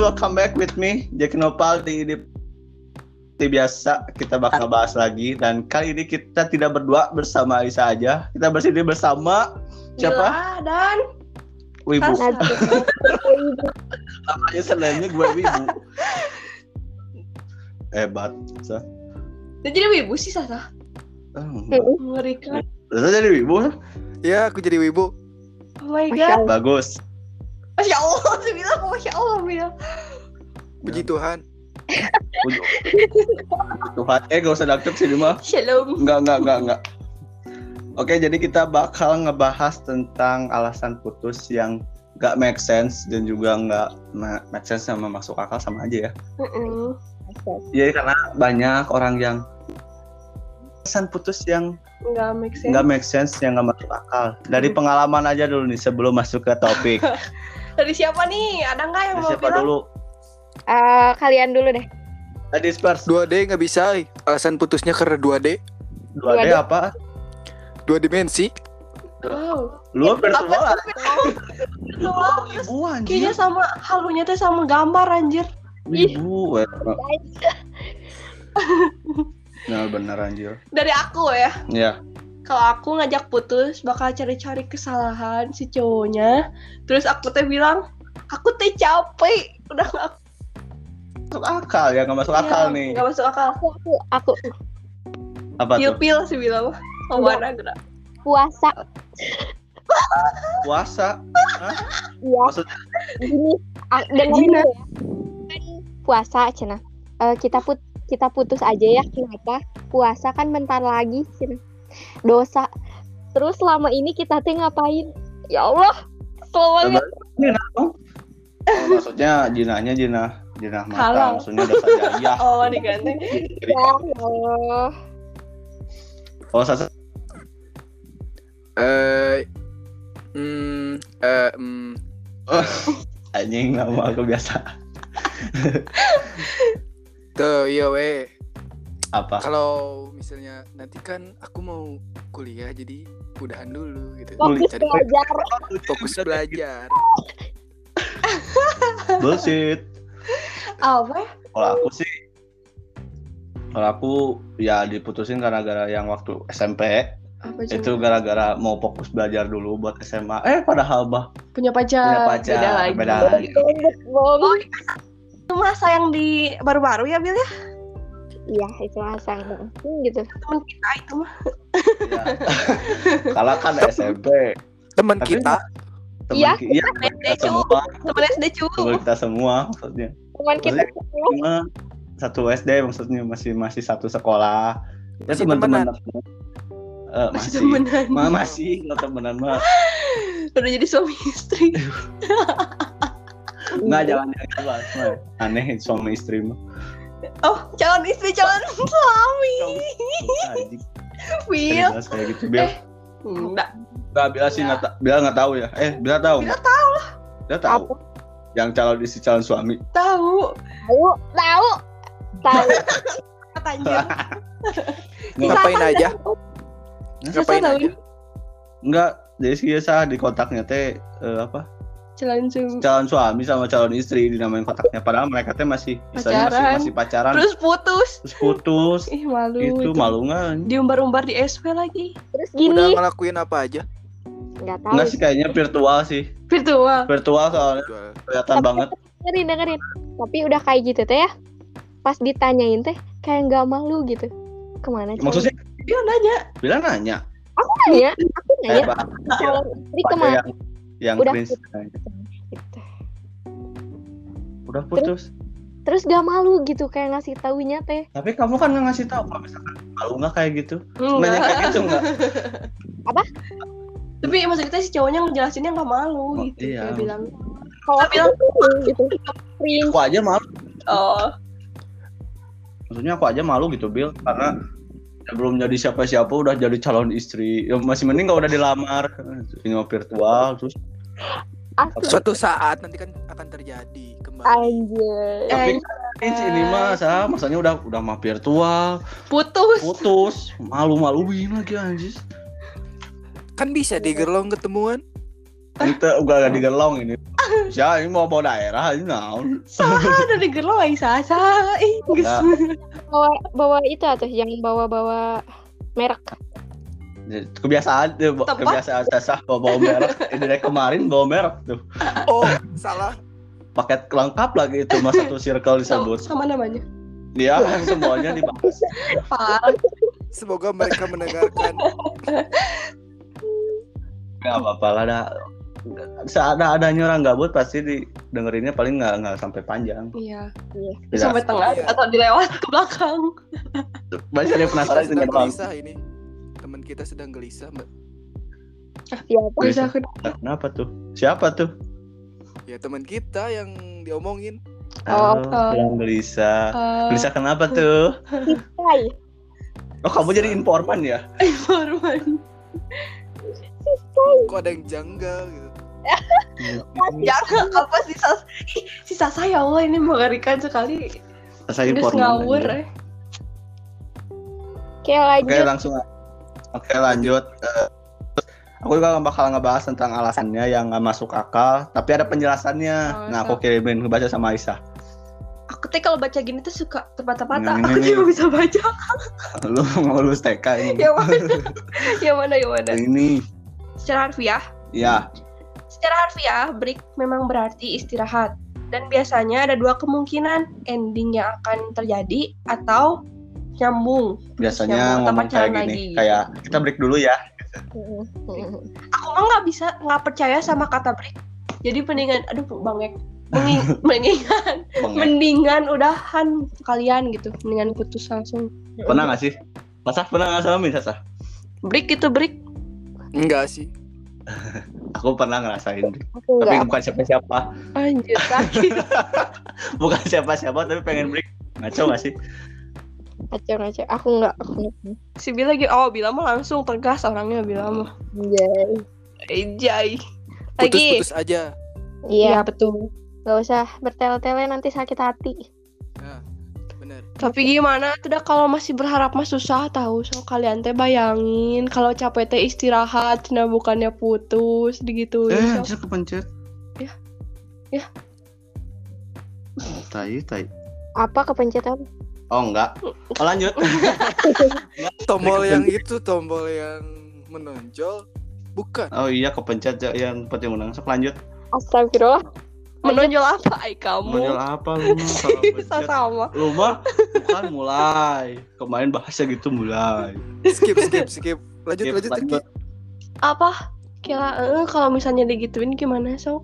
welcome back with me. Jack Nopal di ini seperti biasa. Kita bakal bahas lagi. Dan kali ini kita tidak berdua bersama Alisa aja. Kita bersini bersama. Siapa? Gila, dan. Wibu. Sasa. namanya sebenarnya gue Wibu. Hebat Sa. Dan jadi wibu sih Sasa. Mengerikan. Sasa jadi Wibu Ya, aku jadi wibu. Oh my god. bagus Masya Allah, saya bilang Masya Allah bilang. Puji Tuhan. Tuhan eh gak usah daktek sini mah Shalom. Enggak, enggak, enggak, enggak. Oke, jadi kita bakal ngebahas tentang alasan putus yang gak make sense dan juga ma- make sense sama masuk akal sama aja ya. Mm-mm. Jadi karena banyak orang yang alasan putus yang Nggak make sense. nggak make sense, yang nggak masuk akal. Dari Hmm. pengalaman aja dulu nih sebelum masuk ke topik. Dari siapa nih? Ada nggak yang Dari mau siapa bilang? dulu? Eh, kalian dulu deh. Tadi Spurs 2D nggak bisa. eh. Alasan putusnya karena 2D. dua D apa? Dua dimensi. Wow. Lu sih? Virtual. Ibu anjir. Kayaknya sama halunya tuh sama gambar anjir. Ibu. Nah, bener anjir. Dari aku ya. Ya. Kalau aku ngajak putus bakal cari-cari kesalahan si cowoknya. Terus aku teh bilang, aku teh capek. Udah nggak Masuk akal ya, nggak masuk akal Iya, nih. Nggak masuk akal. Aku aku, aku Apa tuh? Pil-pil sih bilang. Oh, mana gerak. puasa. Puasa. Iya, Maksudnya gini. ya. Kan puasa cina. Eh, kita put kita putus aja ya kenapa? Puasa kan bentar lagi cina. Dosa. Terus selama ini kita teh ngapain? Ya Allah. Selama Oh, maksudnya jinahnya jinah jinah mata, Halal. maksudnya dosa jariah. Oh, diganti. ya Allah. Oh, sasa Eh, hmm, eh, hmm, anjing nama aku biasa. tuh, iya weh. Apa? Kalau misalnya nanti kan aku mau kuliah jadi udahan dulu gitu. Fokus Cari belajar. fokus belajar. Bullshit. Apa ya? Kalau aku sih kalau aku ya diputusin gara-gara yang waktu SMP Apa itu gara-gara mau fokus belajar dulu buat SMA. Eh padahal bah punya pacar. punya pacar Beda lagi. beda lagi. Itu masa yang di baru-baru ya, Bil ya? Iya, itu asal Hmm, gitu. Temen kita itu mah. Ya. Kalau kan SMP Teman kita, teman Iya, iya, SD, kita cu. semua Temen SD cu. teman kita semua maksudnya. Teman kita cuma satu SD maksudnya masih masih satu sekolah. Ya Masih teman-teman temenan? Masih Eh, masih temenan. Ma- masih nggak temenan mah Udah jadi suami istri. nggak jalan yang. Mah. aneh suami istri mah Oh, calon istri, calon suami. Jelas kayak gitu Bil Eh. Enggak. nggak Bila sih nggak ta- Bila nggak tahu ya eh Bila tahu Bila tahu lah Bila tahu Apa? yang calon istri calon suami Tahu. tahu, tahu, tahu. Kata anjir. ngapain aja? Ngapain tahu. aja? nggak jadi sih biasa di kontaknya teh eh, apa Calon suami. calon suami sama calon istri dinamain kontaknya padahal mereka teh masih misalnya masih, Pacaran. masih pacaran Terus putus. terus putus Ih, malu. itu itu. malu nggak Diumbar-umbar di SP lagi. Terus Udah gini, ngelakuin apa aja? nggak tahu. nggak sih kayaknya virtual sih Virtual. virtual soalnya kelihatan Tapi- banget Dengerin, dengerin. Tapi udah kayak gitu teh ya. Pas ditanyain teh kayak nggak malu gitu. Ke mana? maksudnya Dia nanya. Bila nanya nanya, aku eh, nanya. Pak, Calon istri ke mana? yang yang Udah cringe. Gitu. udah putus Terus gak malu gitu kayak ngasih taunya teh. tapi kamu kan nggak ngasih tahu kalau misalkan malu nggak kayak gitu nanya Enggak. kayak gitu nggak Tapi maksud kita si cowoknya ngejelasinnya nggak malu Oh, gitu. iya. Kayak bilang, Kalau aku bilang- gitu. Cringe. aku aja malu oh, maksudnya aku aja malu gitu Bill karena ya belum jadi siapa-siapa udah jadi calon istri ya masih mending kalau udah dilamar ini virtual terus Asli. Suatu saat nanti kan akan terjadi kembali. Anjir. tapi kan ini mah sah masanya udah udah mah virtual putus. putus malu-maluin lagi anjis Kan bisa di gerlong ketemuan. Ente udah ada digelong ini. Ya ini mau bawa daerah ini naon. Saha dari gerlo ai saha. Ih, geus. Nah. bawa bawa itu atau yang bawa bawa merek Kebiasaan tuh, Tempat. kebiasaan sesah bawa bawa merek. Ini dari kemarin bawa merek tuh. Oh, salah. Paket lengkap lagi itu mas satu circle Sama, disebut. sama namanya. Dia semuanya dibahas. Semoga mereka mendengarkan. Gak apa-apa lah ada seada adanya orang gabut pasti dengerinnya paling nggak nggak sampai panjang. Iya. Bisa. Sampai tengah Iya. atau dilewat ke belakang. Masih ada yang penasaran dengan bang. gelisah ini. Kita sedang gelisah, Mbak. siapa Bisa ke Kenapa tuh? Siapa tuh? Ya teman kita yang diomongin. Oh, Oh, yang gelisah. eh, Gelisah kenapa tuh? Hai Oh kamu jadi informan ya? informan. Kok ada yang janggal gitu. Jangan apa sisa sisa saya Allah ini mengerikan sekali. Saya informan. ngawur aja. eh. Oke Oke langsung. Oke lanjut. Eh, aku juga bakal ngebahas tentang alasannya yang nggak masuk akal, tapi ada penjelasannya. Oh, nah aku kirimin baca sama Aisyah. Aku teh kalau baca gini tuh suka terbata-bata. Ini, Aku ini. bisa baca. Lu mau lulus TK ini? yang mana? yang mana? Yang mana? Ini Secara harfiah, ya secara harfiah break memang berarti istirahat. Dan biasanya ada dua kemungkinan ending yang akan terjadi atau nyambung. biasanya Yang mau ngomong kayak gini, lagi. kayak kita break dulu ya. Aku mah nggak bisa nggak percaya sama kata break. Jadi mendingan, aduh bangek, Mending- mendingan, mendingan udahan kalian gitu, mendingan putus langsung. Pernah nggak sih? Masa pernah nggak sama Sasa? Break itu break. Enggak sih. Aku pernah ngerasain, aku tapi enggak bukan siapa-siapa, Anjir sakit. bukan siapa-siapa, tapi pengen break. Ngaco nggak sih? Ngaco ngaco aku enggak aku si Bila lagi, oh Bila mah langsung tegas orangnya Bila mah. Anjay. Ejay. Lagi. Putus-putus aja. iya Iya betul. nggak usah bertele-tele nanti sakit hati Nah, bener. Tapi gimana? Tidak kalau masih berharap mah susah tahu. So kalian teh bayangin kalau capek teh istirahat, nah bukannya putus digituin. Eh, So, bisa kepencet. Ya. Ya. Tai, tai. apa kepencetan Oh enggak. Oh, lanjut. Tombol yang itu, tombol yang menonjol. Bukan. Oh iya kepencet ya, yang penting menang. Sok lanjut. astagfirullah menonjol apa ai kamu? Menonjol apa lu Bisa pencet? sama. Lu mah bukan mulai. Kemarin bahasa gitu mulai. Skip, skip, skip. Lanjut, Skip, lanjut, lanjut. Apa? Kira eh, kalau misalnya digituin gimana so?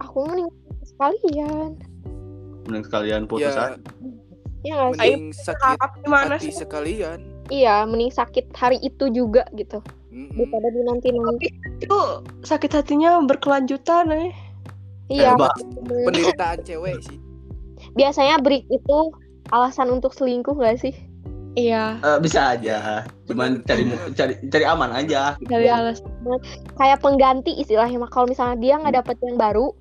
aku mending sekalian Mending sekalian putus Ya, aja. Ya nggak sih mending sakit gimana hati sih? sekalian. iya mending sakit hari itu juga gitu Mm-mm. daripada di nanti nanti Itu sakit hatinya berkelanjutan eh. iya. Penderitaan cewek sih. biasanya break itu alasan untuk selingkuh gak sih Iya. Eh, bisa aja. Cuman cari cari cari aman aja. Dari alasan kayak pengganti istilahnya mah kalau misalnya dia nggak dapet yang baru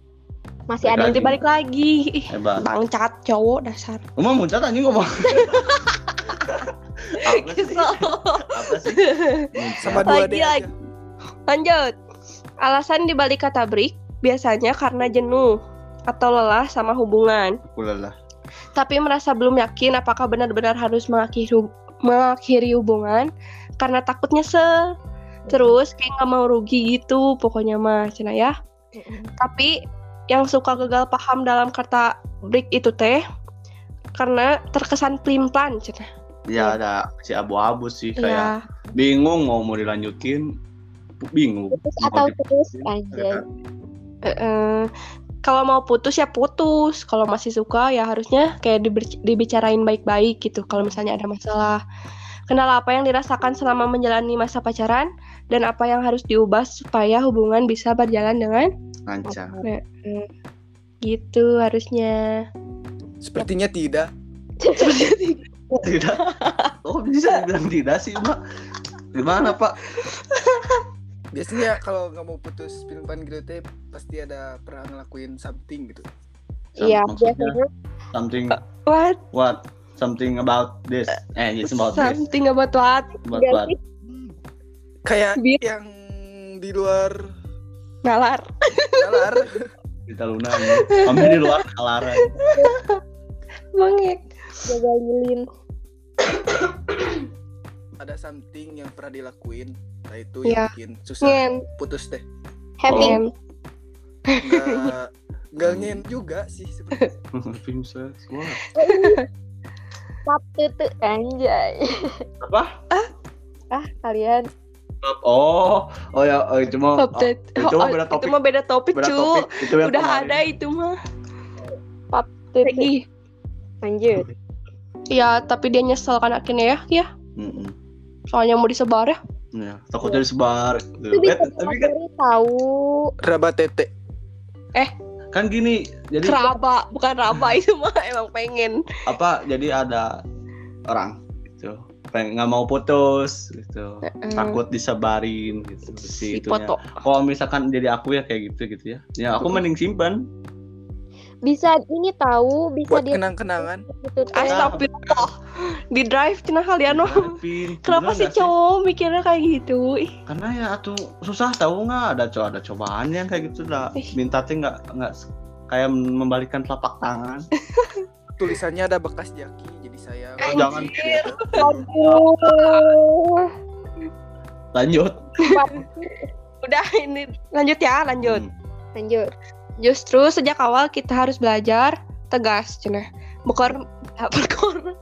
masih ada yang nanti balik lagi. Hebat. Bangcat cowok dasar. Ngomong muncrat anjing ngomong. apa sih? Apa sih? Sama dua Lagi. Lanjut. Alasan dibalik kata break biasanya karena jenuh atau lelah sama hubungan. Ulala. Tapi merasa belum yakin apakah benar-benar harus mengakhiri, hub- mengakhiri hubungan karena takut nyesel. Terus kayak nggak mau rugi gitu pokoknya mah cina ya. Tapi yang suka gagal paham dalam kata break itu teh karena terkesan pelin-pelan cina. Ya ada si abu-abu sih kayak Iya. bingung mau mau dilanjutin bingung putus atau terus aja eh, kalau mau putus ya putus. Kalau masih suka ya harusnya kayak dibicarain baik-baik gitu. Kalau misalnya ada masalah. Kendala apa yang dirasakan selama menjalani masa pacaran dan apa yang harus diubah supaya hubungan bisa berjalan dengan lancar gitu harusnya. Sepertinya tidak. tidak oh bisa dibilang tidak sih mbak gimana pak Biasanya kalau nggak mau putus pilihan gitu teh pasti ada pernah ngelakuin something gitu. iya Maksudnya, biasanya something What? what something about this eh yes about this Something about what? about what? Kayak Bi- yang di luar Nalar. Nalar. Kita Luna ini. Kami di luar kalaran. Bangek. jaga lilin Ada something yang pernah dilakuin. Nah itu Iya. yang bikin susah Ngen. putus deh. happy Ngen. Nggak nggak ngen juga sih sebenarnya. Princess. Wah. pap tutu anjay Apa? ah kalian Oh, oh ya, oh, itu mah oh, itu mah Oh, beda Itu topik. mah beda topik, beda cu. topik. Itu Udah kemarin. ada itu mah. tutu Lagi. lanjut Ya, tapi dia nyesel kan akhirnya ya. Ya, Mm-mm. soalnya mau disebar ya. Ya, takutnya disebar. itu Eh, tapi kan, tahu Raba tete. kan gini, jadi Keraba, bukan raba itu mah emang pengen. apa? Jadi ada orang nggak mau putus gitu, Mm. takut disebarin gitu si, si itunya. foto. Kalau misalkan jadi aku ya kayak gitu gitu ya, ya aku mending simpan. bisa ini tahu bisa Buat dia kenang-kenangan. gitu Astagfirullah. Di drive cenah kalian mah. Siapin. Kenapa sih cowok mikirnya kayak gitu? Karena ya tuh susah tahu nggak ada co ada cobaan yang kayak gitu lah. Minta tuh nggak nggak kayak membalikan telapak tangan. Tulisannya ada bekas jaki jadi saya Oh, jangan. Aduh. Lanjut. Udah ini lanjut ya, lanjut. Hmm. lanjut Justru sejak awal kita harus belajar tegas, cenah. Bekor, berkor,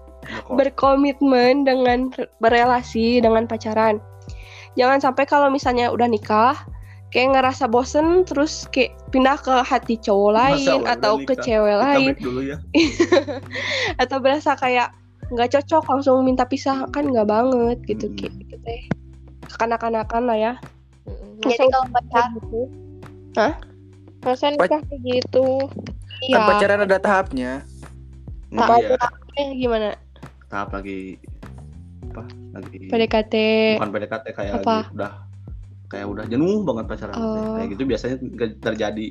berkomitmen dengan re- berelasi dengan pacaran. Jangan sampai kalau misalnya udah nikah, kayak ngerasa bosen terus kayak pindah ke hati cowok Masa lain atau ke nikah? cewek Kita lain dulu ya. atau berasa kayak nggak cocok langsung minta pisah kan nggak banget gitu Mm-mm. kayak gitu teh kanak-kanakan lah ya Masa Jadi kalau pacar- gitu? Hah? Masa nikah kayak gitu Kan iya pacaran ada tahapnya. Iya. eh, gimana Tahap lagi apa? Lagi PDKT bukan PDKT kayak Apa? lagi udah kayak udah jenuh banget pacaran. Oh. kayak gitu biasanya nggak terjadi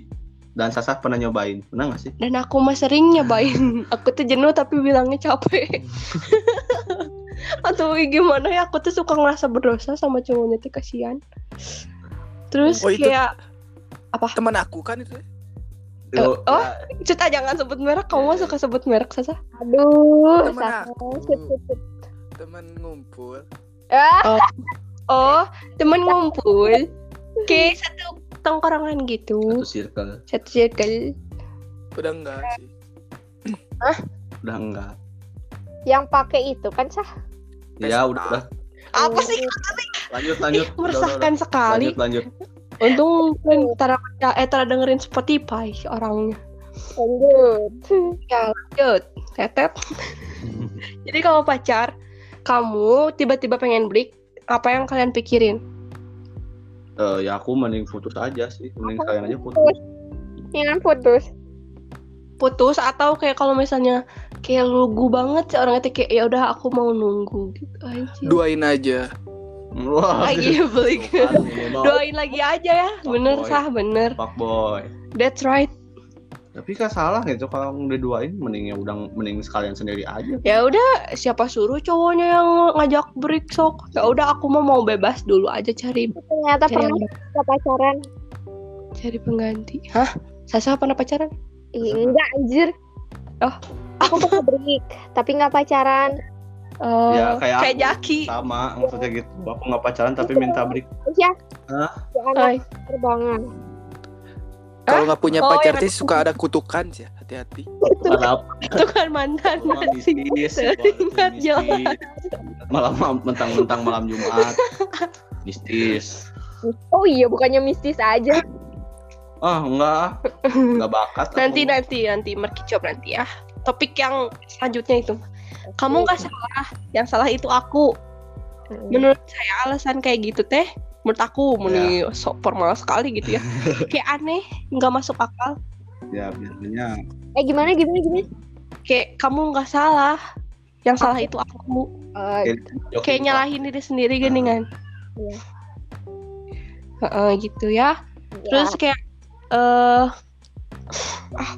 dan Sasa pernah nyobain pernah nggak sih dan aku mah sering nyobain aku tuh jenuh tapi bilangnya capek atau gimana ya aku tuh suka ngerasa berdosa sama cowoknya tuh kasihan terus Oh, itu- kayak Teman aku kan itu. oh? Yo, ya, Cita jangan sebut merek kamu mah suka sebut merek Sasa aduh Temen Sasa. aku. Teman ngumpul. ah oh temen ngumpul. Kayak satu tongkrongan gitu. Satu circle. Satu circle. Udah enggak sih. udah enggak. Yang pakai itu kan sah? Ya udah udah. Apa sih? Lanjut lanjut. Udah, udah, meresahkan udah. sekali. Lanjut lanjut. Untung kan tara eh tara dengerin Spotify orangnya. Lanjut. Ya lanjut. Tetet. Jadi kalau pacar kamu tiba-tiba pengen break apa yang kalian pikirin? Eh, ya aku mending putus aja sih. Mending kalian aja putus. jangan putus. Putus atau kayak kalau misalnya kayak lugu banget sih orangnya tuh kayak ya udah aku mau nunggu gitu aja Duain aja. wah. Lagi beli Tuh kan, minimal doain lagi aja ya. Bener sah bener. Fuckboy. That's right tapi kan salah gitu kalau udah duain mending ya udah mending sekalian sendiri aja. Ya udah siapa suruh cowoknya yang ngajak break sok? Ya udah aku mau mau bebas dulu aja cari ternyata cari, pernah yang- pacaran. cari pengganti. Hah? Sasa pernah pacaran? Ih, enggak anjir. Oh. aku pernah break tapi nggak pacaran. Oh, Ya, kayak aku. Jaki. Sama maksudnya gitu. Aku nggak pacaran tapi minta break. Ya Hah? si anak Ay, terbangan Kalau nggak punya Oh, pacar sih suka ada kutukan sih. Hati-hati. ada itu kan mantan malam masih mistis teringat jelas malam mentang-mentang malam Jumat. Mistis. Oh iya bukannya mistis aja. Ah enggak. Enggak bakat aku. nanti nanti nanti. Merkicop nanti ya. Topik yang selanjutnya itu. Kamu nggak salah. Yang salah itu aku. Menurut saya alasan kayak gitu teh menurut aku meni sok formal sekali gitu ya. Kayak aneh nggak masuk akal. Ya biasanya eh gimana gimana gimana? Kayak kamu nggak salah yang salah itu aku. Joki kayak nyalahin diri sendiri gini kan? Iya. Heeh, gitu ya. Terus ya. kayak eh ah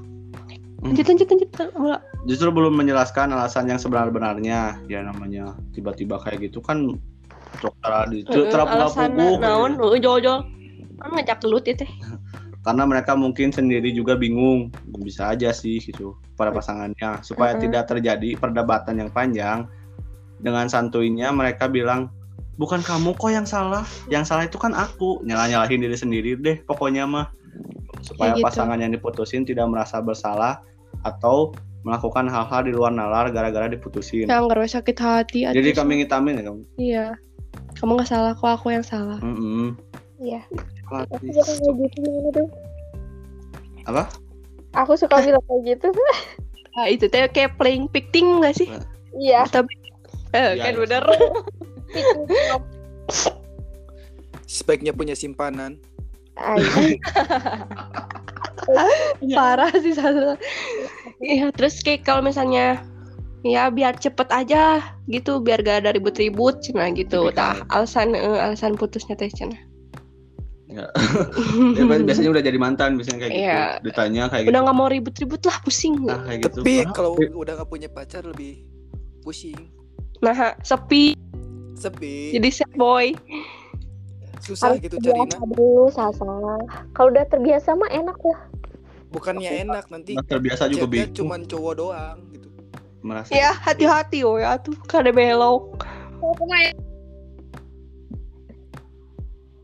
lanjut lanjut lanjut Mula. justru belum menjelaskan alasan yang sebenar-benarnya. Ya namanya tiba-tiba kayak gitu kan cok cara di Heeh, cara naon? Jol jol Kan ngajak gelut ya teh. karena mereka mungkin sendiri juga bingung. Bisa aja sih gitu pada pasangannya. Supaya Mm-mm. tidak terjadi perdebatan yang panjang. Dengan santuinya mereka bilang bukan kamu kok yang salah. Yang salah itu kan aku. Nyalah nyalahin diri sendiri deh pokoknya mah. Supaya gitu. pasangan yang diputusin tidak merasa bersalah atau melakukan hal-hal di luar nalar gara-gara diputusin. Yang sakit hati. jadi kami ngitamin ya kamu? Iya. Kamu nggak salah kok aku yang salah. Iya. Aku Latih. suka kayak gitu gimana tuh? apa Aku suka bilang kayak gitu. Nah, itu teh kayak playing victim nggak sih? Iya. Tapi eh, kan iya. bener. Speknya punya simpanan. Parah sih satu. Iya, terus kayak kalau misalnya ya biar cepet aja gitu biar gak ada ribut-ribut cina gitu Tipikal. tah alasan eh, alasan putusnya teh cina Ya. Ya, biasanya udah jadi mantan biasanya kayak gitu. Iya. Ditanya kayak gitu. udah nggak mau ribut-ribut lah pusing Nah, kayak gitu. Tapi kalau udah gak punya pacar lebih pusing, nah sepi sepi, jadi sad boy susah harus gitu carinya. dulu Sasa. Kalau udah terbiasa mah enak lah. Bukannya enak nanti Nah, terbiasa juga bingung cuman cowok doang gitu. Merasa ya hati-hati oh ya tuh kada belok jomblo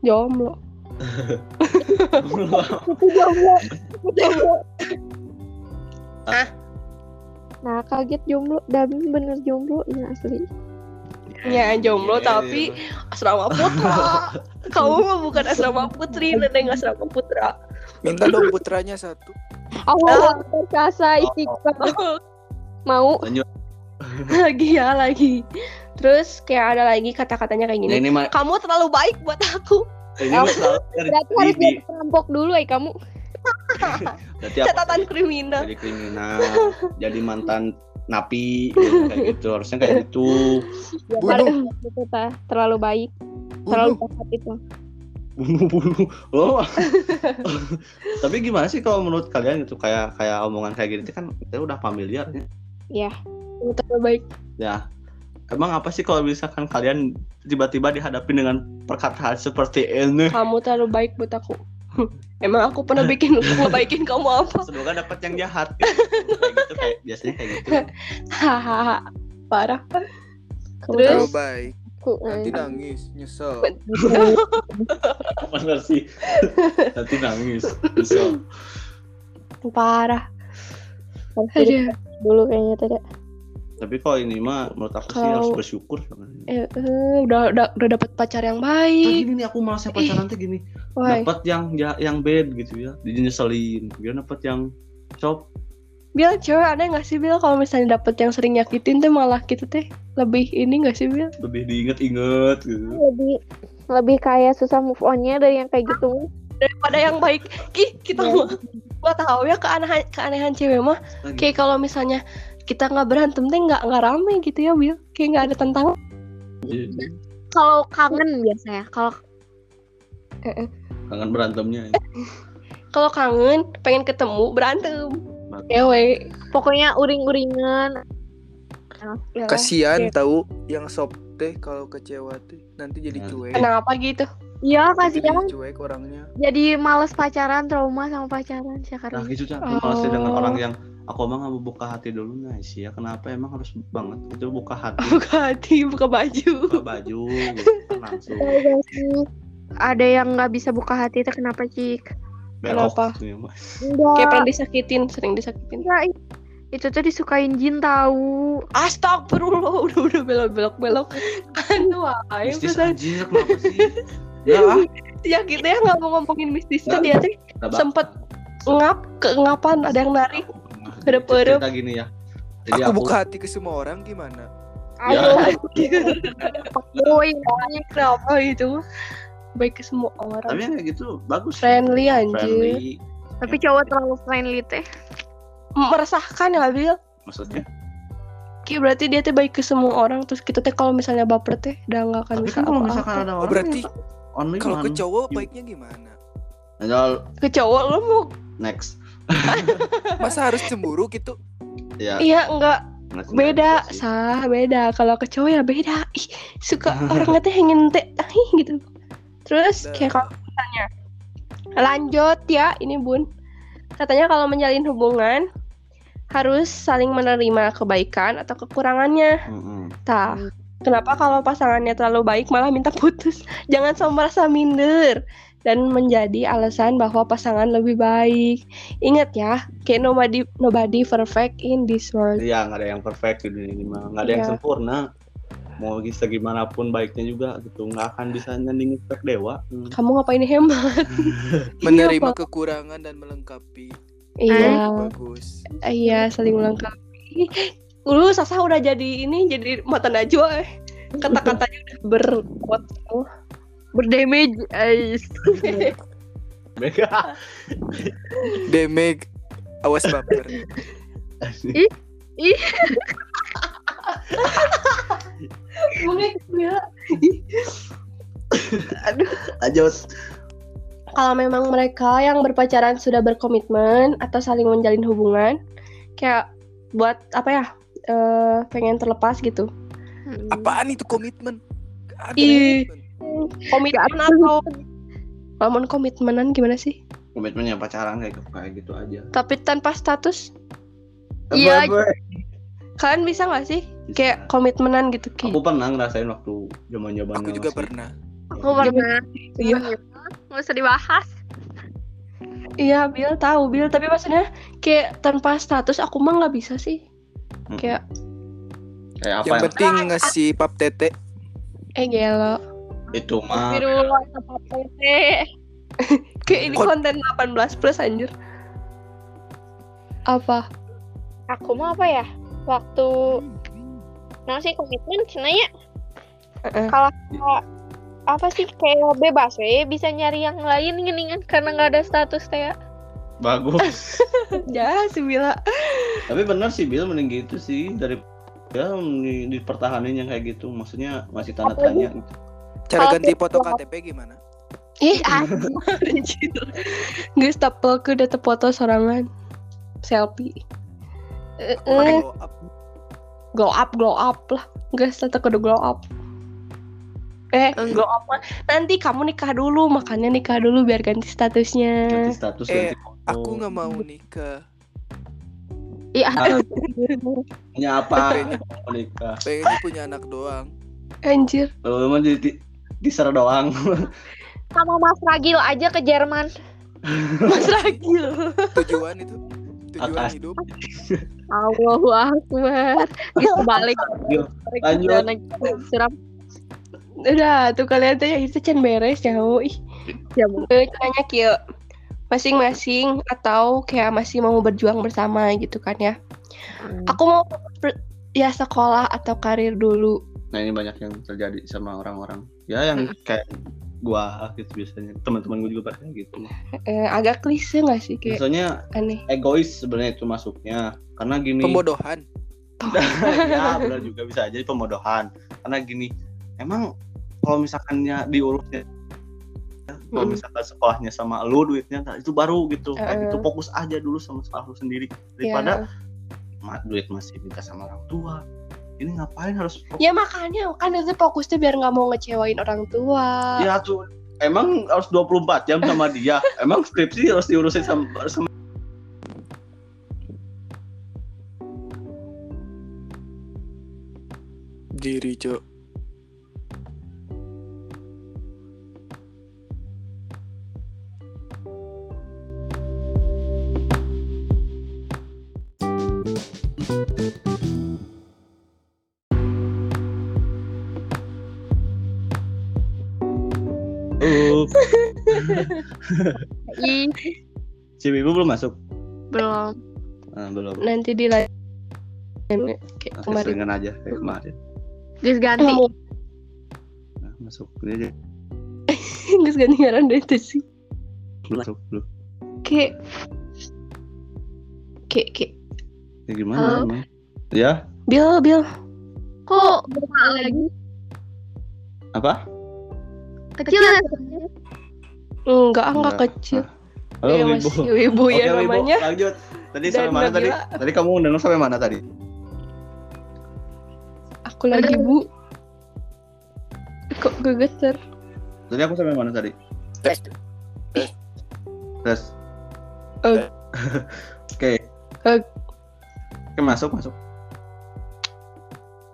jomblo. Jomblo. Ah. Nah kaget jomblo, Dami bener jomblo ya asli. ya jomblo Iya, tapi iya. asrama putra kamu mah bukan asrama putri neneng asrama putra Minta dong putranya satu. Allah perkasa istiqomah mau. Lagi ya lagi. Terus kayak ada lagi kata-katanya kayak Nah, gini. Ini mah kamu terlalu baik buat aku. Ini selalu berarti harus jadi jadi perampok dulu ya kamu. berarti apa? Catatan kriminal. Jadi kriminal jadi mantan napi gitu, kayak gitu. Harusnya kayak gitu. Ya, Bunuh. tah. Terlalu baik, terlalu jahat itu. oh. Tapi gimana sih kalau menurut kalian gitu? Kayak kayak omongan kayak gini kan kita udah familiar ya Iya. kamu terlalu baik ya. Emang apa sih kalau misalkan kalian tiba-tiba dihadapi dengan perkataan seperti ini. Kamu terlalu baik buat aku. Emang aku pernah bikin ngebaikin kamu apa? Semoga dapat yang jahat. Kayak gitu kayak biasanya kayak gitu. Hahaha. Parah. Kamu Terus? Terlalu baik. tahu, Nanti eh. nangis, nyesel. bener sih. Nanti nangis bisa parah. Aduh dulu kayaknya tidak. tapi kalau ini mah menurut aku sih harus bersyukur eh, eh, udah udah udah dapat pacar yang Nah, baik gini nih aku malasnya pacaran tuh gini dapat yang ya, yang bad gitu ya dinyeselin dia dapat yang cop. Bil cewek ada nggak sih Bil? Kalau misalnya dapet yang sering nyakitin tuh malah gitu teh lebih ini nggak sih Bil? Lebih diinget-inget gitu. Lebih lebih kayak susah move onnya dari yang kayak gitu. daripada yang baik. Ih, kita Iya. Gua tahu ya keanehan keanehan cewek mah Lagi. kayak kalau misalnya kita nggak berantem teh nggak nggak rame gitu ya Bil kayak nggak ada tentang Jadi, Kalau kangen biasanya, kalau kangen berantemnya kalau kangen pengen ketemu berantem Berantem. cewek pokoknya uring-uringan. Ya, Kasihan Oke. tahu yang sop teh kalau kecewa teh nanti jadi Ya. cuek. kenapa gitu Iya kasihan. jadi cuek orangnya. Jadi males pacaran, trauma sama pacaran nah sekarang. gitu Cak. aku malas sih dengan Oh. orang yang aku emang nggak mau buka hati dulu nih sih ya kenapa emang harus banget itu buka hati buka hati buka baju buka baju gitu kan langsung gak sih? Ada yang nggak bisa buka hati itu kenapa cik? belok Kenapa? gitu ya, kayak pengen disakitin sering disakitin Enggak, itu tuh disukain jin tahu. Astagfirullah udah udah belok belok belok mistis bener anjir kenapa sih ya ya kita ya nggak mau ngomongin mistisnya Nggak. dia bakal. sempet ngap keengapan ada yang narik Jadi Perep-perep. cerita gini ya jadi Aku aku, buka hati ke semua orang gimana? Ya. Ayo, boy. kenapa itu baik ke semua orang tapi yang kayak gitu bagus friendly anjir friendly Tapi cowok terlalu friendly teh. meresahkan ya Bil maksudnya Ki berarti dia teh baik ke semua orang terus kita teh kalau misalnya baper teh udah nggak akan tapi bisa kan kalau apa-apa misalkan ada Oh, orang berarti yang only kalau ke cowok you- baiknya gimana? Nah, ke cowok lo mau next. Masa harus cemburu gitu? ya iya enggak. Next beda sah beda. Kalau ke cowok ya beda. Ih suka orangnya teh ingin teh ih, gitu. Terus kayak kalau misalnya Lanjut ya, ini Bun. Katanya kalau menjalin hubungan harus saling menerima kebaikan atau kekurangannya. Mm-mm. Tah, kenapa kalau pasangannya terlalu baik malah minta putus? Jangan selalu merasa minder dan menjadi alasan bahwa pasangan lebih baik. Ingat ya, kayak nobody nobody perfect in this world. Iya, nggak ada yang perfect di dunia ini mah. Nggak ada yang Iya. sempurna. Mau segimanapun baiknya juga gitu, nggak akan bisa nyandingin spek dewa. Hmm. Kamu ngapain hemat? Menerima Pak. kekurangan dan melengkapi. Iya, Bagus. iya saling melengkapi. Dulu Sasa udah jadi ini jadi mata najwa eh. Kata-katanya udah berkuat oh, berdamage. guys. Mega. Demeg. Awas baper. Ya. Lanjut. Kalau memang mereka yang berpacaran sudah berkomitmen atau saling menjalin hubungan, kayak buat apa ya? Eh, pengen terlepas gitu. Apaan itu komitmen? Gak komitmen. Atau Lamun komitmenan gimana sih? Komitmennya pacaran kayak kayak gitu aja. Tapi tanpa status, Iya. Iya. kalian bisa nggak sih? Kayak komitmenan gitu Aku kayak. pernah ngerasain waktu zaman zaman Aku juga pernah. Aku pernah. Iya. Nggak usah dibahas. Iya, Bill tahu Bill, tapi maksudnya kayak tanpa status aku mah nggak bisa sih. Hmm. Kayak Kayak apa Yang ya? penting ngasih pap tete. eh gelo. Itu mah Astagfirullah, tempat tete. Kayak ini Kon- konten 18 plus anjir. Apa? Aku mau apa ya? Waktu Nah sih komitmen cina ya Heeh. kalau apa sih kayak bebas we bisa nyari yang lain geningan karena nggak ada status teh ya. Bagus. Ya, si Bila. Tapi benar sih Bill mending gitu sih dari ya di, dipertahanin yang kayak gitu. Maksudnya masih tanda tanya. gitu. Cara ganti foto KTP gimana? Ih, anjir. Geus tapel ke data foto sorangan. Selfie. Eh, eh, glow up. glow up, glow up lah. Geus tata kudu glow up. Eh, glow up. Nanti kamu nikah dulu, makanya nikah dulu biar ganti statusnya. Ganti status Eh, ganti foto. Aku nggak mau nikah. Iya, Punya apa? Mau nikah. Pengen punya anak doang. anjir. Kalau memang di, di, diser doang. Sama Mas Ragil aja ke Jerman. Mas Ragil. Tujuan itu. Tujuan Atas. hidup. Allahu Akbar. Geus balik. Lanjut. Suram. Udah, tuh kalian tuh ya itu can beres ya. Ih. Ya, eh, nanya kieu. Masing-masing atau kayak masih mau berjuang bersama gitu kan ya. Aku mau ya sekolah atau karir dulu. Nah ini banyak yang terjadi sama orang-orang. Ya yang kayak gua gitu biasanya. Teman-teman gua juga kayak gitu. Eh, agak klise gak sih kayak Biasanya aneh. egois sebenarnya itu masuknya. Karena gini. Pembodohan. ya benar juga bisa jadi pemodohan. Karena gini. Emang kalau misalkannya diurusnya kalau Mm. misalkan sekolahnya sama lu duitnya nah, itu baru gitu kayak Heeh. gitu fokus aja dulu sama sekolah lu sendiri daripada ma- duit masih minta sama orang tua ini ngapain harus Ya makanya kan itu fokusnya biar nggak mau ngecewain orang tua. ya tuh emang harus 24 jam sama dia emang skripsi harus diurusin sama, sama Diri, Cok. Ih, si Bibu belum masuk? Belum. nah, belum. Nanti di kayak kemarin. aja kayak kemarin. Gus ganti. nah, masuk. Ini aja Nggak ganti ngaran deh itu sih. belum masuk belum. Kayak kayak kayak ya gimana Halo? emang ya Bill Bill Kok berapa lagi? apa Kecil ya? enggak enggak Enggak. kecil. halo Ya, Wibu masih Wibu Oke, ya Wibu, namanya. lanjut tadi Dan sampai mana tadi tadi kamu dengar sampai mana tadi Aku lagi bu. Kok gegeter? tadi aku sampai mana tadi Terus. Eh. Oke. Eh. Oke, masuk, masuk.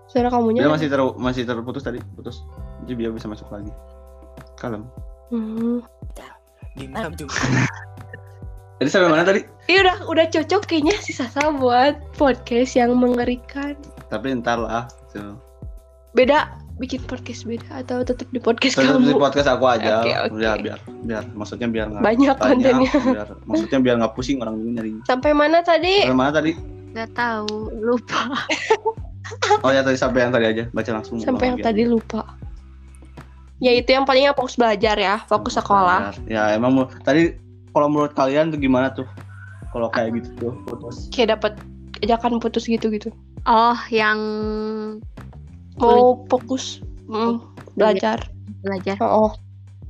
Suara kamunya. Dia masih ter masih terputus tadi, putus. Jadi biar bisa masuk lagi. Kalem. Hmm. Gimana? Jadi sampai mana tadi? Iya udah udah cocok kayaknya si Sasa buat podcast yang mengerikan. Tapi ntar lah. Gitu. Beda bikin podcast beda atau tetap di podcast Tetap di kamu? podcast aku aja. Oke, oke. Biar, biar, biar, maksudnya biar nggak Banyak kontennya. Biar, maksudnya biar nggak pusing orang ini nyari. Sampai mana tadi? Sampai mana tadi? Gak tahu, lupa. Oh ya tadi sampai yang tadi aja. Baca langsung. Sampai yang tadi lupa. Ya itu yang palingnya fokus belajar ya, fokus sekolah. Ya emang tadi kalau menurut kalian tuh gimana tuh? Kalau kayak gitu tuh putus. Kayak dapat ajakan putus gitu-gitu. Oh, yang Mau fokus mm, belajar. belajar. Oh,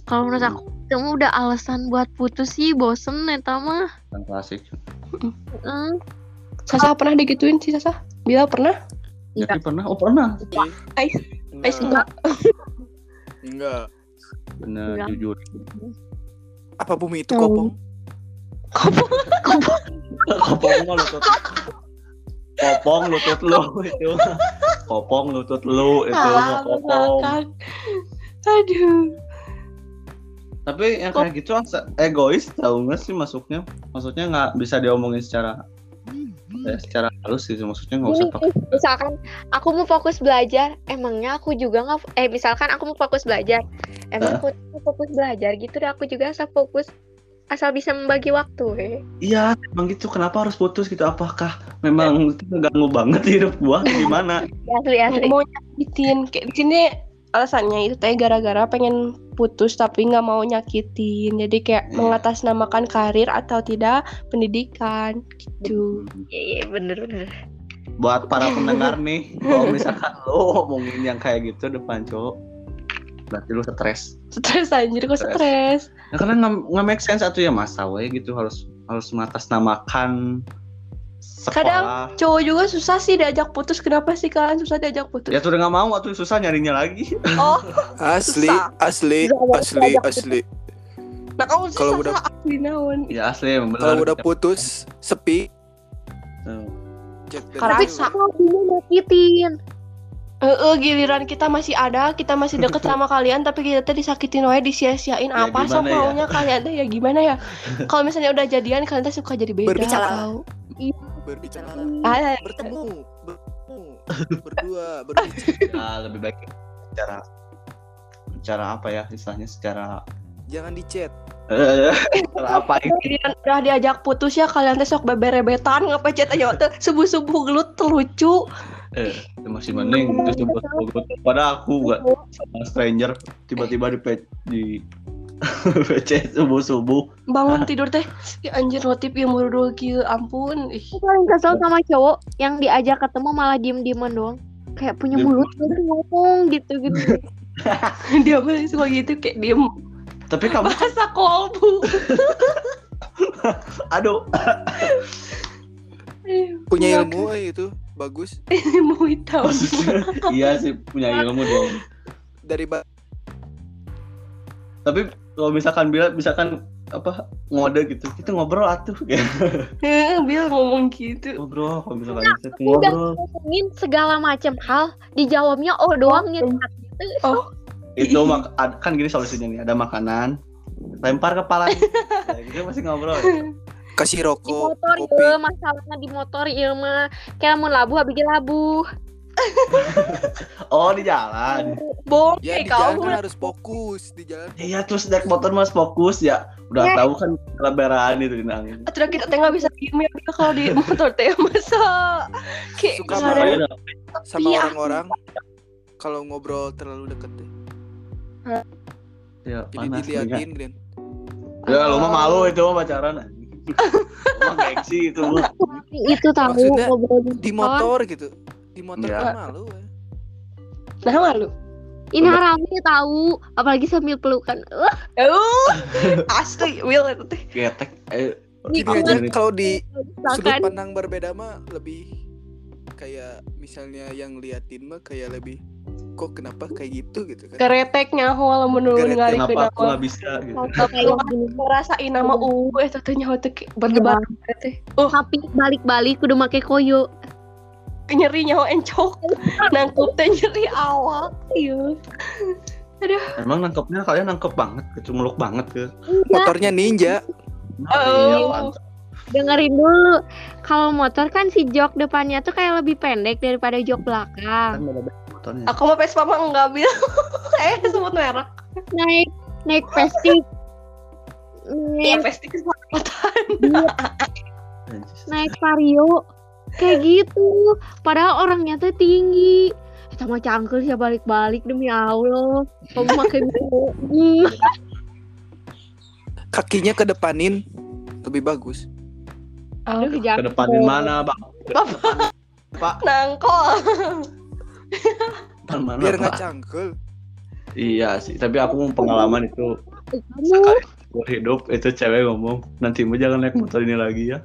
Kalau menurut aku, kamu udah alasan buat putus sih, bosen neta mah. Yang klasik. Hmm. Sasa pernah digituin sih Sasa? Bila pernah? Jadi pernah? Oh pernah. Ais Enggak. enggak. Enggak. Bener Enggak. jujur. Apa bumi itu Oh. kopong? Kopong mah lutut. Kopong lutut lu itu. Kopong lutut lu itu Salah kopong. Aduh. Tapi yang kayak gitu egois tahu nggak sih masuknya? Maksudnya nggak bisa diomongin secara eh, secara halus sih maksudnya nggak usah pakai misalkan aku mau fokus belajar, emangnya aku juga nggak eh misalkan aku mau fokus belajar, emang aku mau fokus belajar gitu deh aku juga asal fokus asal bisa membagi waktu eh. Iya, emang gitu. Kenapa harus putus gitu? Apakah memang itu ngeganggu banget hidup gua? Gimana? asli asli Mau nyakitin kayak di sini alasannya itu teh gara-gara pengen putus tapi nggak mau nyakitin. Jadi kayak Iya. mengatasnamakan karir atau tidak pendidikan gitu. iya iya, bener bener Buat para pendengar nih, kalau misalkan lo ngomongin yang kayak gitu depan cowok, berarti lu stres. Stres anjir kok Stres. stres. Nah, karena nggak nggak make sense atau ya masa we gitu harus harus mengatasnamakan sekolah. Cowok juga susah sih diajak putus. Kenapa sih kalian susah diajak putus? Ya tuh udah nggak mau atau susah nyarinya lagi. Oh, Asli, Susah. asli, Nggak, asli, nggak, asli. nah kamu sih Kalau susah udah- asli naon. ya asli bener. Kalau udah putus, sepi, Tuh. dari Karena dia nyakitin Eh, eh, giliran kita masih ada, kita masih deket sama kalian, tapi kita teh disakitin wae, disia-siain Ya, apa gimana ya? maunya kalian teh ya gimana ya? Kalau misalnya udah jadian, kalian teh suka jadi beda. Berbicara. tau. Berbicara, Ah, bertemu, bertemu, berdua, berbicara. Ah, lebih baik secara secara apa ya istilahnya secara Jangan di chat. eh apa ini? udah diajak putus ya, kalian teh sok beberebetan ngepecet aja tuh subuh-subuh gelut terlucu. Eh, masih mending itu sebut sebut pada aku gak sama stranger tiba-tiba di di PC subuh subuh Bangun tidur teh, ya anjir notif yang baru kieu ampun. Ih, paling kesel sama cowok yang diajak ketemu malah diem dieman doang kayak punya Diem. mulut gitu ngomong gitu gitu dia mah suka gitu kayak diem tapi kamu masa kolbu. aduh Punya ilmu eh, itu bagus. mau hitam. maksudnya iya sih punya ilmu dong Dari ba- tapi kalau misalkan bila misalkan apa ngode gitu kita ngobrol atuh. Eh, Bill ngomong gitu. ngobrol kalau misalkan kita udah ngobrol. ngomongin segala macam hal dijawabnya oh doang gitu. Oh, itu mak kan gini solusinya nih ada makanan lempar kepala nah, gitu masih ngobrol. Kasih di rokok, motor kopi. ya masalahnya di motor ya mah. Kayak mau labuh habis labuh oh di jalan bohong Ya kayak di jalan kan harus fokus di jalan. iya terus naik motor mas fokus ya udah Ya. tahu kan lebaran itu nang Atuh kita nggak bisa diem ya kalau di motor teh masa kayak Suka marah. sama Iya. orang-orang kalau ngobrol terlalu deket deh. ya Jadi diliatin, Glenn. ya lu mah malu itu mah pacaran gengsi itu mah. itu tahu Maksudnya, ngobrol Di motor gitu. Di motor Iya. kan malu. Nah malu. ini haramnya tahu apalagi sambil pelukan. Uh, asli Will itu teh. Getek. Eh, Gini Iya. aja kalau di sudut pandang berbeda mah lebih kayak misalnya yang liatin mah kayak lebih kok kenapa kayak gitu? gitu kan. Kereteknya awal menurun Keretek, ngali kenapa aku nggak bisa gitu. Gini ngerasain nama u eh tanya waktu berdebar teh oh tapi balik-balik udah make koyo nyeri nyawa encok. Nangkup teh nyeri awak. Iya. Emang nangkepnya kalian nangkep banget kecumuluk banget ke? Motornya ninja. Nah, Oh. iya, mantap. dengerin dulu. Kalau motor kan si jok depannya tuh kayak lebih pendek daripada jok kan belakang motornya. Aku mau Vespa mah enggak bil. Eh sebut merek. Naik naik plastik ya naik, pasti keselamatan. Anjis. naik vario kayak gitu. Padahal orangnya tuh tinggi. Sama cangkel sih balik-balik demi Allah. Kamu makin kakinya kedepanin lebih bagus. Aduh, ke jangan. depanin mana bang? Pak. Nangkol. Depan mana biar pak? nggak cangkel iya sih tapi aku mau pengalaman itu. Kamu sekali hidup itu cewek ngomong nanti mu jangan naik motor ini lagi ya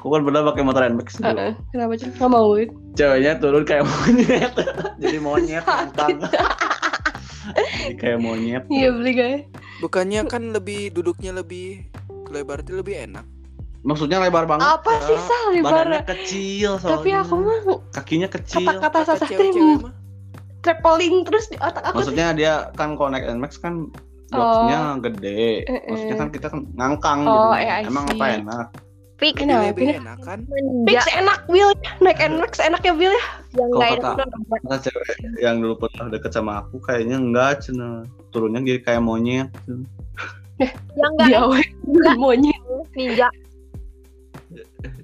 aku kan pernah pakai motor NMAX dulu. Heeh, kenapa sih nggak mau ceweknya turun kayak monyet. Jadi monyet ngangkang jadi kayak monyet. Iya beli guys. Bukannya kan lebih duduknya lebih lebar itu lebih enak? Maksudnya lebar banget. Apa sih sah badannya lebar? kecil soalnya. Tapi aku mah kakinya kecil. kata-kata Kata teh mah? traveling terus di otak aku maksudnya dia kan naik NMAX kan boxnya gede. Eh, eh. maksudnya kan kita kan ngangkang Oh, gitu. eh, emang apa enak fix jadi Kenapa? lebih enak kan Fix enak Bill naik NMAX enak ya Bill ya. Yang Kalau nggak kata- enak Kata cewek yang dulu pernah deket sama aku kayaknya enggak cina. Turunnya jadi kayak monyet. Yang nggak dia we monyet. Ninja.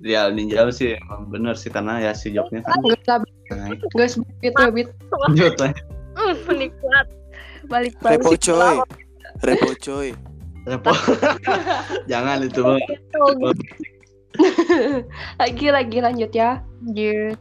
Ya ninja sih emang bener sih karena ya si joknya kan. Enggak lah guys gitu ya bit. Joknya. Hmm, menikmat balik-balik repo coy. repo coy. Repot jangan itu Bang. lagi lagi lanjut ya Lanjut.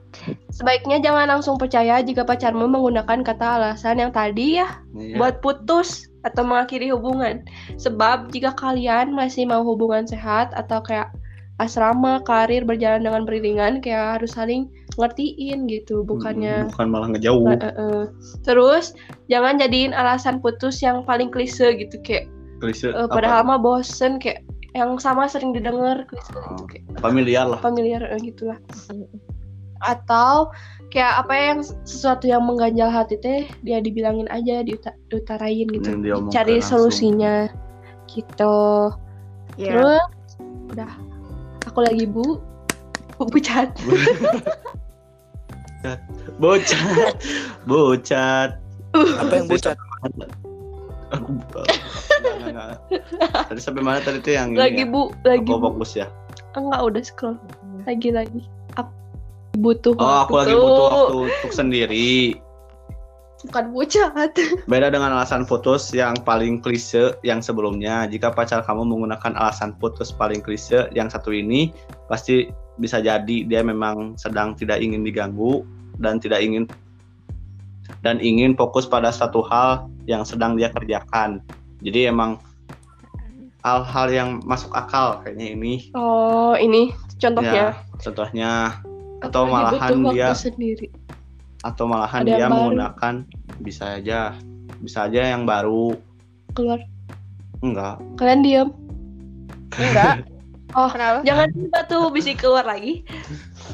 sebaiknya jangan langsung percaya jika pacarmu menggunakan kata alasan yang tadi ya Iya. buat putus atau mengakhiri hubungan. Sebab jika kalian masih mau hubungan sehat atau kayak asrama, karir berjalan dengan beriringan, kayak harus saling ngertiin gitu, bukannya bukan malah ngejauh Eh, eh, eh. Terus jangan jadiin alasan putus yang paling klise gitu kayak klise eh, apa? padahal mah bosen kayak yang sama sering didengar Oh. gitu kayak familiar lah familiar eh, gitu lah. Atau kayak apa yang sesuatu yang mengganjal hati teh dia dibilangin aja diuta- diutarain gitu. Cari langsung. solusinya gitu. Ya. Terus udah aku lagi bu bu cat. bocat bocat apa yang bocah aku enggak, tadi sampai mana tadi tuh yang ini lagi ya? bu lagi aku fokus ya Enggak udah scroll. Lagi lagi. Aku butuh oh aku lagi butuh waktu untuk sendiri Bukan bu cat. Beda dengan alasan putus yang paling klise yang sebelumnya. Jika pacar kamu menggunakan alasan putus paling klise yang satu ini, pasti bisa jadi dia memang sedang tidak ingin diganggu dan tidak ingin dan ingin fokus pada satu hal yang sedang dia kerjakan. Jadi emang hal-hal yang masuk akal kayaknya ini. Oh ini contohnya. Ya, contohnya atau lagi malahan dia- sendiri. atau malahan Ada dia baru. menggunakan bisa aja bisa aja yang baru keluar. enggak Kalian diam. Enggak. Oh, Kenapa? jangan kita tuh bisa keluar lagi.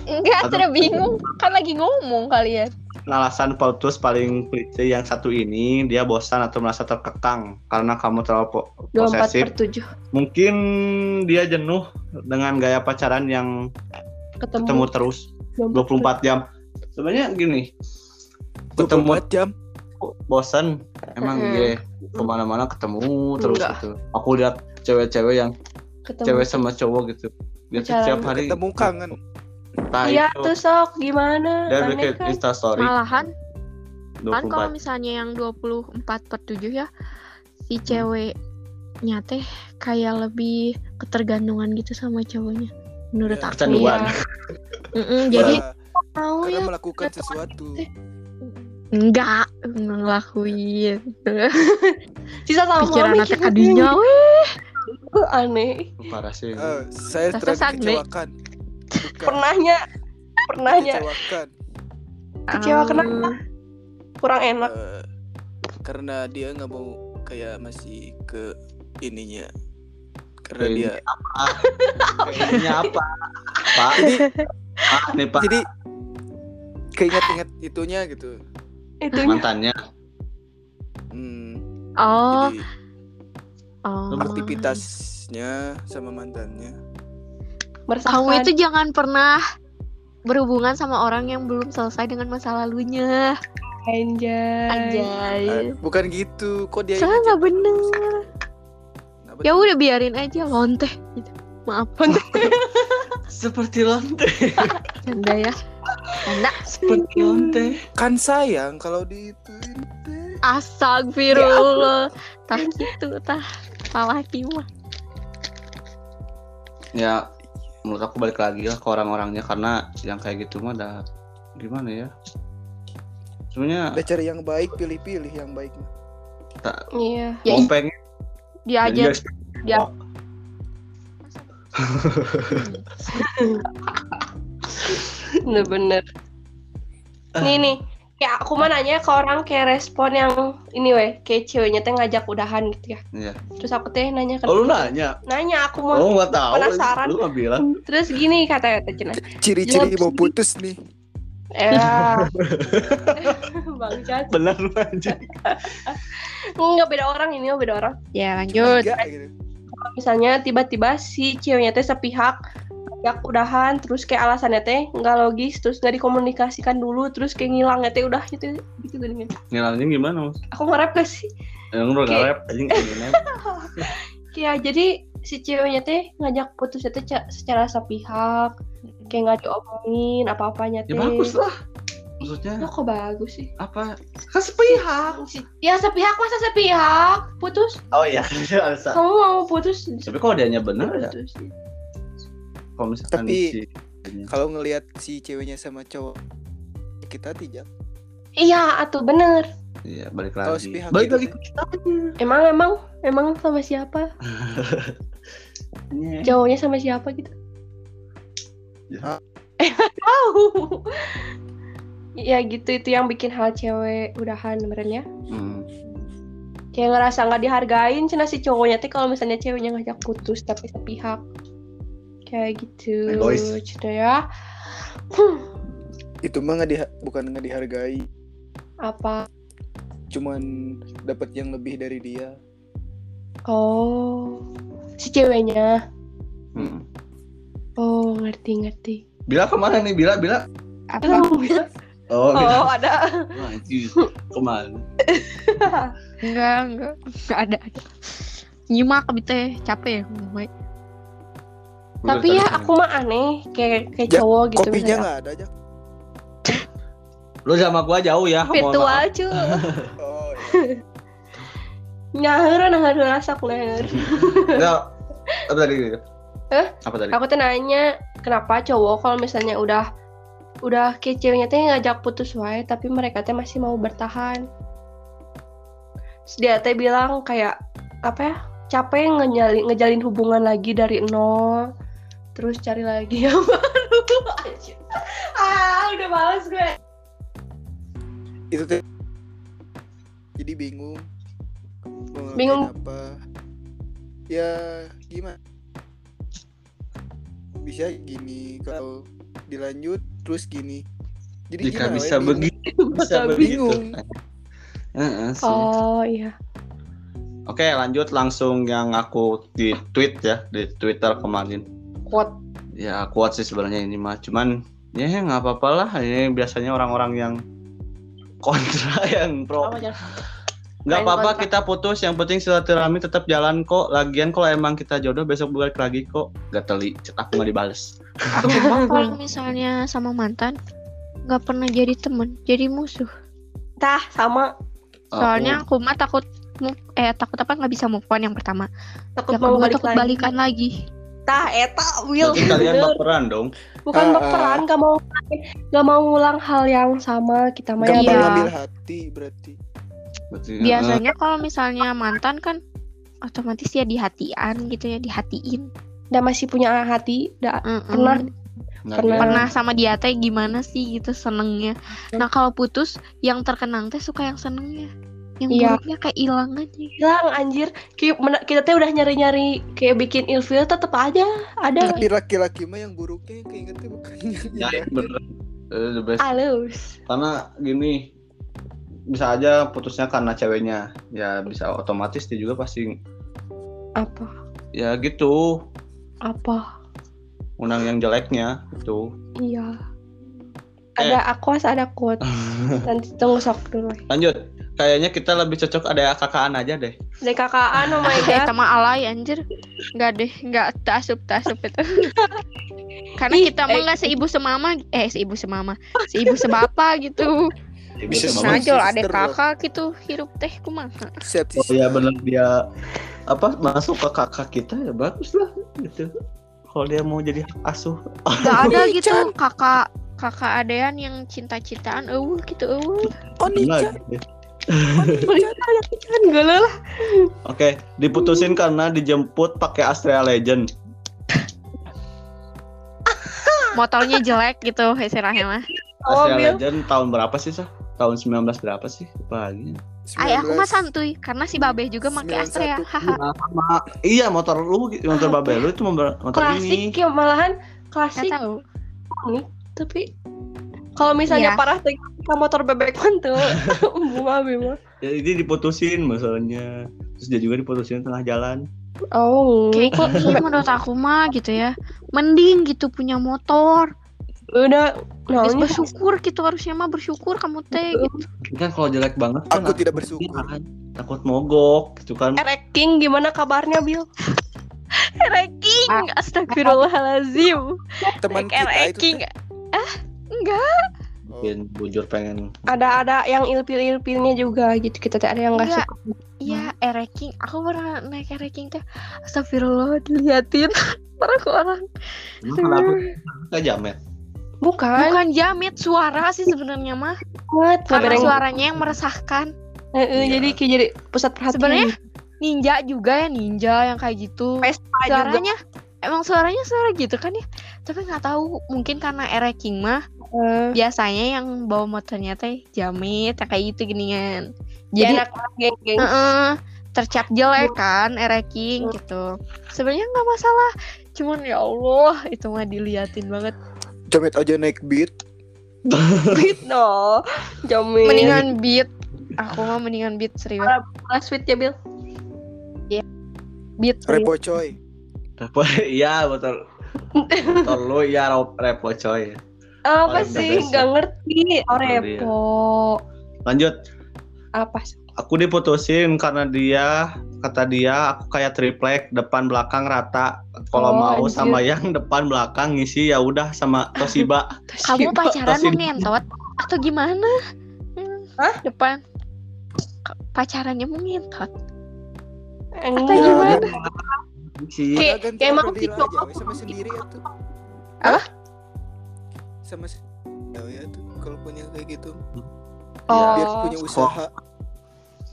Enggak, sudah bingung. Kan lagi ngomong kalian. Alasan putus paling klise yang satu ini dia bosan atau merasa terkekang karena kamu terlalu po- 24 posesif. per 7 mungkin dia jenuh dengan gaya pacaran yang ketemu, ketemu terus. 24 jam. Sebenarnya gini ketemu 24 jam? bosan emang Mm-mm. dia ke mana-mana ketemu terus Enggak. gitu. Aku lihat cewek-cewek yang ketemu. cewek sama cowok gitu. Dia setiap hari ketemu kangen Nah, Iya tuh sok gimana? Aneh bikin kan? insta story Malahan kan kalau 24 misalnya yang 24 per 7 ya si ceweknya teh kayak lebih ketergantungan gitu sama cowoknya menurut Ya, aku kecanduan Iya. Mm-mm, jadi Bah, Mau ya melakukan sesuatu enggak ngelakuin sisa sama pikiran mami gitu. kadinya weh aneh. parah sih Eh, saya sakit. kecewakan Pernahnya pernahnya. Kecewakan Kecewa Um, kenapa? kurang enak. Eh, karena dia nggak mau kayak masih ke ininya. Karena Ke dia Kayaknya apa? Pak, jadi ah, nih Pak. jadi keinget-inget itunya gitu. Itunya? Mantannya. hmm, Oh, jadi oh. aktivitasnya sama mantannya meresahkan Kamu itu jangan pernah berhubungan sama orang yang belum selesai dengan masa lalunya. anjay Anjay. Ah, bukan gitu kok dia ingat nggak yang bener. Nggak Ya bener. udah biarin aja lonteh gitu. Maaf, Seperti lonte. canda ya. Canda. Seperti lonte. kan sayang kalau diituin teh. Astagfirullah. Tah gitu, tah. Palaki mah. Ya, menurut aku balik lagi lah ke orang-orangnya karena yang kayak gitu mah ada gimana ya? Sebenarnya udah cari yang baik pilih-pilih yang baik mah. iya. Ya, mau pengen? dia aja. dia dia bener-bener. Nih nih kayak aku mah nanya ke orang kayak respon yang ini weh kayak ceweknya teh ngajak udahan gitu ya Iya. terus aku teh nanya ke Oh lu nanya? nanya aku mau Oh tahu. penasaran. Lu nggak bilang? terus gini kata teh Cina ciri-ciri mau putus nih ya bangsat Bener lu aja. nggak beda orang ini oh beda orang ya lanjut enggak gitu Kalau misalnya tiba-tiba si ceweknya teh sepihak ngajak udahan terus kayak alasannya teh nggak logis terus nggak dikomunikasikan dulu terus kayak ngilangnya teh udah gitu gitu gini Ngilangnya gimana mas? aku nge-rap gak sih Yang lu Kayak- nge-rap anjing kayak jadi si ceweknya teh ngajak putusnya teh ca- secara sepihak kayak nggak diomongin apa-apanya teh Ya bagus lah. Maksudnya Loh, kok bagus sih apa? Kan sepihak. Si- ya sepihak masa sepihak putus Oh iya. Kamu mau putus Tapi kalau dianya bener ya. putus Kalau misalkan Tapi- si kalau ngelihat si ceweknya sama cowok kita tidak iya atuh bener Iya balik Kalau lagi. Balik lagi kita. emang emang emang sama siapa Iya. cowoknya sama siapa gitu Ya. tahu ya gitu itu yang bikin hal cewek udahan beneran ya Hmm. kayak ngerasa nggak dihargain cina si cowoknya teh kalau misalnya ceweknya ngajak putus tapi sepihak kayak gitu Egois. cina ya itu mah nggak diha- bukan nggak dihargai apa cuman dapat yang lebih dari dia oh si ceweknya Hmm. oh ngerti ngerti Bila ke mana nih? Bila, Bila? apa Oh, oh ada Wah, anjir. Ke mana? enggak enggak enggak ada ada nyimak abi teh capek ya. Tapi ya aku mah aneh kayak kayak Ya, cowok gitu kopinya nggak ada aja Lu sama gua jauh ya. virtual cu oh iya. nyaher nyaher rasak nyaher Enggak. Apa tadi? Hah? Apa tadi? aku tuh nanya kenapa cowok kalau misalnya udah udah ceweknya teh ngajak putus wae tapi mereka teh masih mau bertahan Terus dia teh bilang kayak apa ya capek ngejalin ngejalin hubungan lagi dari nol terus cari lagi yang baru Anjir. ah udah males gue itu tuh jadi bingung mau Bingung. apa ya gimana bisa gini kalau dilanjut terus gini jadi Jika gimana, bisa? Bingung. begitu, bisa bingung. Oh iya Oke, lanjut langsung yang aku di tweet ya di Twitter kemarin. Quote Ya kuat sih sebenarnya ini mah, cuman ya nggak apa-apa lah. Ini biasanya orang-orang yang kontra yang pro. jangan Nggak apa-apa kita putus, yang penting silaturahmi tetap jalan kok. Lagian kalau emang kita jodoh besok balik lagi kok. Gak teli, aku nggak dibales. kalau misalnya sama mantan nggak pernah jadi temen jadi musuh. Tah sama. Soalnya aku mah takut eh takut apa? Nggak bisa move on yang pertama. Takut yang mau kedua balik takut lagi. balikan lagi tah eta Will Berarti kalian baperan dong. bukan Ah, ah. berperan gak mau gak mau ngulang hal yang sama kita mah ya gampang Iya. ngambil hati berarti Berarti, biasanya kalau misalnya mantan kan otomatis ya dihatian gitu ya dihatiin udah masih punya hati udah. Pernah. Nah, Pernah. dia- pernah sama dia teh gimana sih gitu senengnya nah kalau putus yang terkenang teh suka yang senengnya yang Iya. buruknya kayak hilang aja. Hilang anjir. Kayak kita teh udah nyari-nyari kayak bikin ilfil tetep aja ada. Tapi laki-laki mah yang buruknya yang keingetnya bukan yang ya bener. Eh, the best. Halus. Karena gini bisa aja putusnya karena ceweknya. Ya bisa otomatis dia juga pasti apa? Ya gitu. Apa? Undang yang jeleknya gitu. Iya. Eh. ada aquas ada quote. Nanti tunggu sok dulu. Lanjut kayaknya kita lebih cocok ada kakaan aja deh. Dari kakaan oh my god. sama alay anjir. Nggak deh nggak tasup tasup itu. Karena kita mah eh. nggak seibu semama eh seibu semama seibu sebapa gitu. Bisa Najol ada kakak gitu hirup teh kumaha. Siap oh sih. ya bener. Dia apa masuk ke kakak kita ya bagus lah gitu. Kalau dia mau jadi asuh. Nggak ada gitu kakak kakak adean yang cinta-cintaan eueuh gitu eueuh. Oh nih, Enggak, Chan. gitu. kan gue lah Oke, diputusin karena dijemput pakai Astrea Legend. motornya jelek gitu istilahnya mah Oh, Astrea Bil. Legend tahun berapa sih, Sah? Tahun 19 berapa sih? Lagi. Ay, aku mah 19. santuy karena si Babe juga pakai 91. Astrea. Haha. Sama, iya, motor lu, motor babel lu itu motor, motor ini. klasik ya malahan klasik tahu. nih tapi kalau misalnya Iya. parah tuh kita motor bebek kan tuh bunga bima Ya, ini diputusin masalahnya. Terus dia juga diputusin tengah jalan. oh Kayak gini menurut aku mah gitu ya. Mending gitu punya motor. udah naonnya bersyukur gitu harusnya mah bersyukur kamu teh gitu. Ini kan kalau jelek banget kan Aku tidak bersyukur. kan, takut mogok gitu kan. Erek King gimana kabarnya Bil? Ranking, astagfirullahalazim. Teman kita itu. Ah, enggak. Oh, Mungkin bujur pengen Ada ada yang ilpil-ilpilnya juga gitu kita teh ada yang nggak Enggak. suka. Iya, ereking. Aku pernah naik ereking teh. Astagfirullah diliatin. Para ke orang. Kenapa? Nggak jamet. Bukan, Bukan jamet suara sih sebenarnya mah. banget Karena suaranya yang meresahkan. Eh, eh, Iya. Jadi kayak jadi pusat perhatian. Sebenarnya ninja juga ya ninja yang kayak gitu. Vespa juga. suaranya emang suaranya suara gitu kan ya tapi nggak tahu mungkin karena ereking mah Eh, biasanya yang bawa motornya teh jamit yang kayak gitu geningan jadi jadi enak geng-geng. heeh, tercap jelek kan ereking gitu sebenarnya nggak masalah cuman ya Allah itu mah diliatin banget Jamet aja naik beat. Beat no. Jamin. mendingan beat aku mah mendingan beat serius Last sweet ya Bil. beat Repo coy. Repo, iya betul. Lu iya ro- repo coy. Apa Oh, sih? Nggak ngerti. Oh, dia. repo. Lanjut. Apa sih? Aku diputusin karena dia kata dia aku kayak triplek depan belakang rata. Kalau Oh, mau anjir. sama yang depan belakang ngisi ya udah sama Toshiba. kamu pacaran mau Toshiba. ngentot atau gimana Hmm, Hah? depan pacarannya mau ngentot Enggak. gimana? Sih. Kayak- emang sendiri ya. Apa? Sama ya, ya tuh kalau punya kayak gitu. Oh. Biar punya usaha.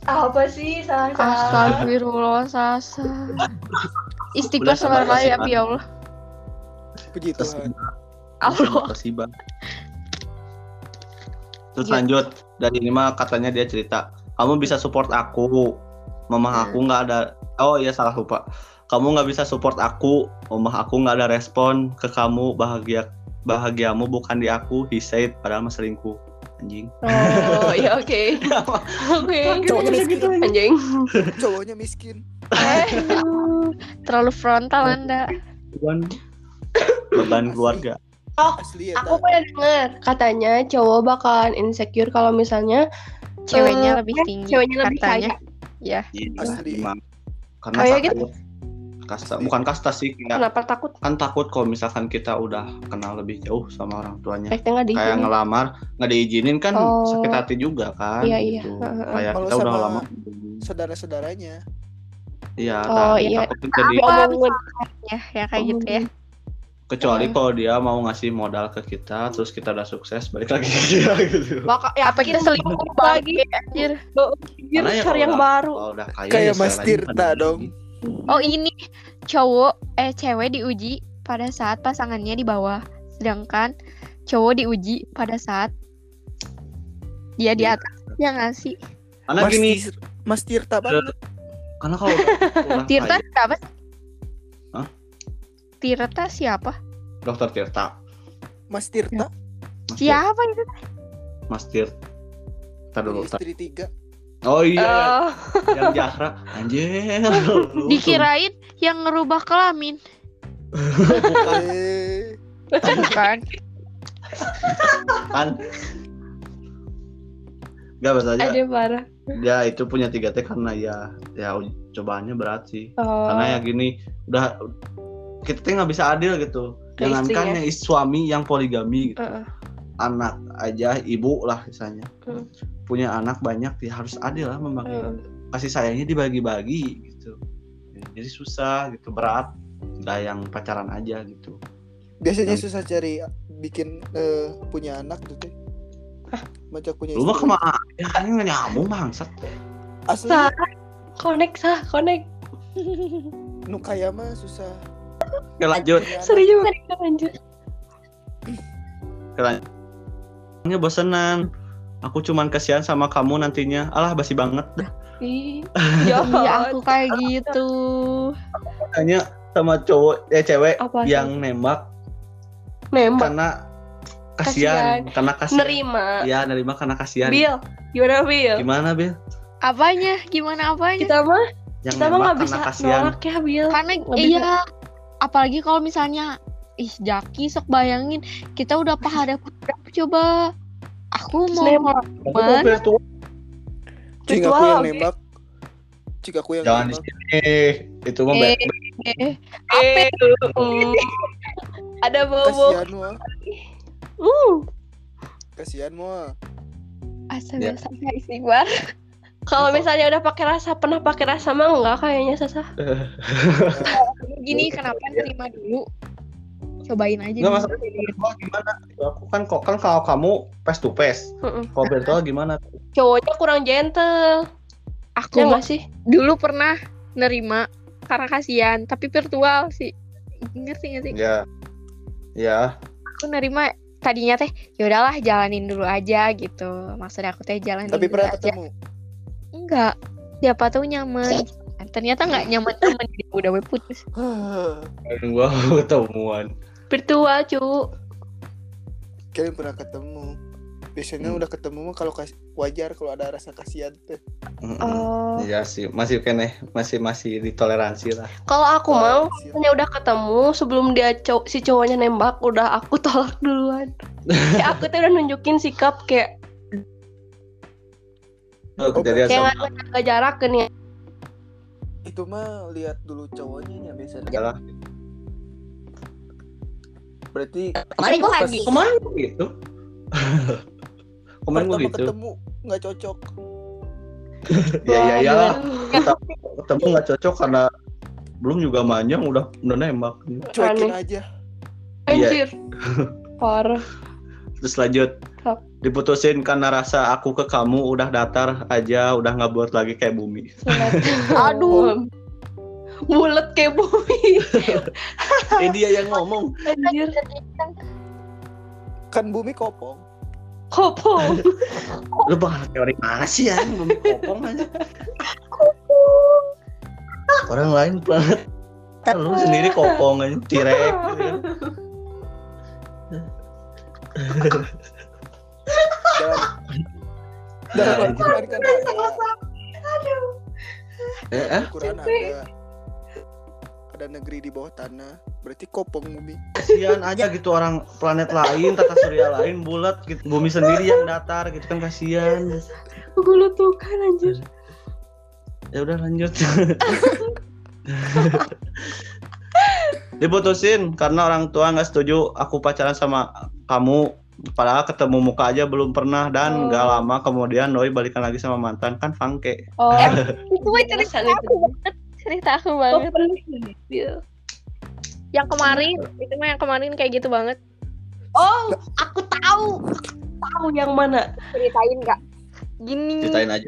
Apa sih? Salah salah. Astagfirullah Sasa Istighfar sabar ya Allah Puji Tuhan. Allah. Terus Iya. lanjut dari ini mah katanya dia cerita kamu bisa support aku mama Hmm. aku nggak ada oh iya salah lupa kamu nggak bisa support aku mama aku nggak ada respon ke kamu bahagia bahagiamu bukan di aku he said padahal mah selingkuh anjing Oh, ya oke. Oke. Cowoknya miskin. Anjing. Cowoknya miskin. Terlalu frontal anda beban beban keluarga Asli ya. Aku pernah denger katanya cowok bakalan insecure kalau misalnya Ceweknya Eh, lebih tinggi ceweknya lebih katanya kaya. Ya Iya, Asli. karena Kayak kasta- gitu? Kasta bukan kasta sih kayak Kenapa takut? kan takut kalau misalkan kita udah kenal lebih jauh sama orang tuanya kayak ngelamar nggak diizinin kan Oh. sakit hati juga kan Iya, iya. gitu. Heeh. kayak Kalau kita udah lama Saudara-saudaranya. iya Oh, iya. takutnya jadi ya ya kayak gitu ya kecuali Hmm. kalau dia mau ngasih modal ke kita terus kita udah sukses balik lagi ke dia gitu Baka, ya, apa kita selingkuh lagi anjir Karena ya cari yang udah- baru. kalau udah kaya Kayak ya Mas Tirta dong. Oh ini cowok eh cewek diuji pada saat pasangannya di bawah sedangkan cowok diuji pada saat dia di Iya. atas ya nggak sih Karena Mas, gini, Mas Tirta banget. karena kalau Tirta siapa? Hah? Tirta siapa dokter Tirta, Mas Tirta, Mas siapa itu Mas Tir. Tar dulu, istri tiga. Oh iya, Oh, yang Jahra, anjir. dikirain yang ngerubah kelamin Eh, bukan kan Gak masalahnya ada parah. ya itu punya 3T karena ya ya cobaannya berat sih Oh. karena ya gini udah kita tuh nggak bisa adil gitu jangankan istrinya. yang is- suami yang poligami gitu. Heeh. anak aja ibu lah misalnya Hmm. Punya anak banyak ya harus adil lah membagi Heeh. kasih sayangnya dibagi-bagi gitu jadi susah gitu berat nggak yang pacaran aja gitu biasanya Yang- susah cari bikin eh, punya anak tuh teh. Macam punya lu mah ke mana ya kan nggak nyambung bangsat Asli connect sah, connect. nu kaya mah susah. Oke, lanjut. Serius mereka lanjut. Nya bosenan aku cuman kasihan sama kamu nantinya. Alah basi banget dah. Ya jahat. aku kayak gitu. Hanya sama cowok eh cewek Apa yang nembak. Nembak? Karena kasihan karena kasihan. Nerima. ya nerima karena kasihan. Bill, gimana Bill? gimana Bil? Apanya? Gimana apanya? Kita mah yang kita mah nembak nggak karena bisa kasihan. nolak ya Bill. karena bisa. iya apalagi kalau misalnya ih Jaki sok bayangin kita udah pahadap hadap coba aku mau Nembak. Kalau virtual, Cing aku yang nembak. Cing aku yang jangan di nembak. sini itu mah Eh, baik eh, Eh, mm. Ada bobo. Kasihan mah. Uh, Kasihan mah. astaga Ya. sampai istighfar kalau misalnya udah pakai rasa pernah pakai rasa mah enggak kayaknya sasa. gini kenapa nerima dulu cobain aja nggak masalah virtual gimana? Aku kan kok kan kalau kamu face to face. Mm-mm. kalau virtual gimana? Cowoknya kurang gentle. aku Ya sih? dulu pernah nerima karena kasihan tapi virtual sih. Ngerti nggak sih? Ya. Ya. Aku nerima tadinya teh ya udahlah jalanin dulu aja gitu. Maksud aku teh jalanin Tapi dulu pernah aja. ketemu. enggak siapa tahu nyaman? Ternyata nggak nyaman nyaman udah we putus. Gua ketemuan Virtual cu. Kalian pernah ketemu. Biasanya Hmm. udah ketemu mah kalau kas- wajar kalau ada rasa kasihan. Mm-mm. Oh. Iya sih masih kene masih masih ditoleransi lah Kalau aku mau Kasihan. misalnya udah ketemu sebelum dia cow- si cowoknya nembak udah aku tolak duluan. ya aku tuh udah nunjukin sikap kayak Oh, kejadian kayak sama nggak jaga jarak kan ya. Itu mah lihat dulu cowoknya ya biasanya. Berarti Kemarin lagi. kemarin gua gitu kemarin gua pertama gitu ketemu nggak cocok. ya ya ya ketemu ketemu nggak cocok karena belum juga manjang udah udah nembak Cuekin Aneh. aja. Iya. Anjir. Parah. terus lanjut diputusin karena rasa aku ke kamu udah datar aja udah nggak buat lagi kayak bumi Aduh. Bulat kayak bumi. eh dia yang ngomong Anjir. Kan bumi kopong. Kopong. lu bakal teori mana sih ya bumi kopong aja orang lain banget lu sendiri kopong aja tirek gitu kan. Dan Ya, dalam anjir. Al-Quran kan ada. Eh, eh? Ada. Negeri di bawah tanah. Berarti kopong bumi. kasihan aja gitu orang planet lain tata surya lain bulat gitu bumi sendiri yang datar gitu kan kasihan Gue tuh kan anjir. ya udah lanjut diputusin karena orang tua nggak setuju aku pacaran sama kamu padahal ketemu muka aja belum pernah dan Oh. nggak lama kemudian Doi balikan lagi sama mantan kan fangke Oh. itu mah cerita aku itu. banget cerita aku Oh, banget pernah Bil. yang kemarin itu mah yang kemarin kayak gitu banget Oh, aku tahu. Tahu yang mana. Ceritain nggak? gini ceritain aja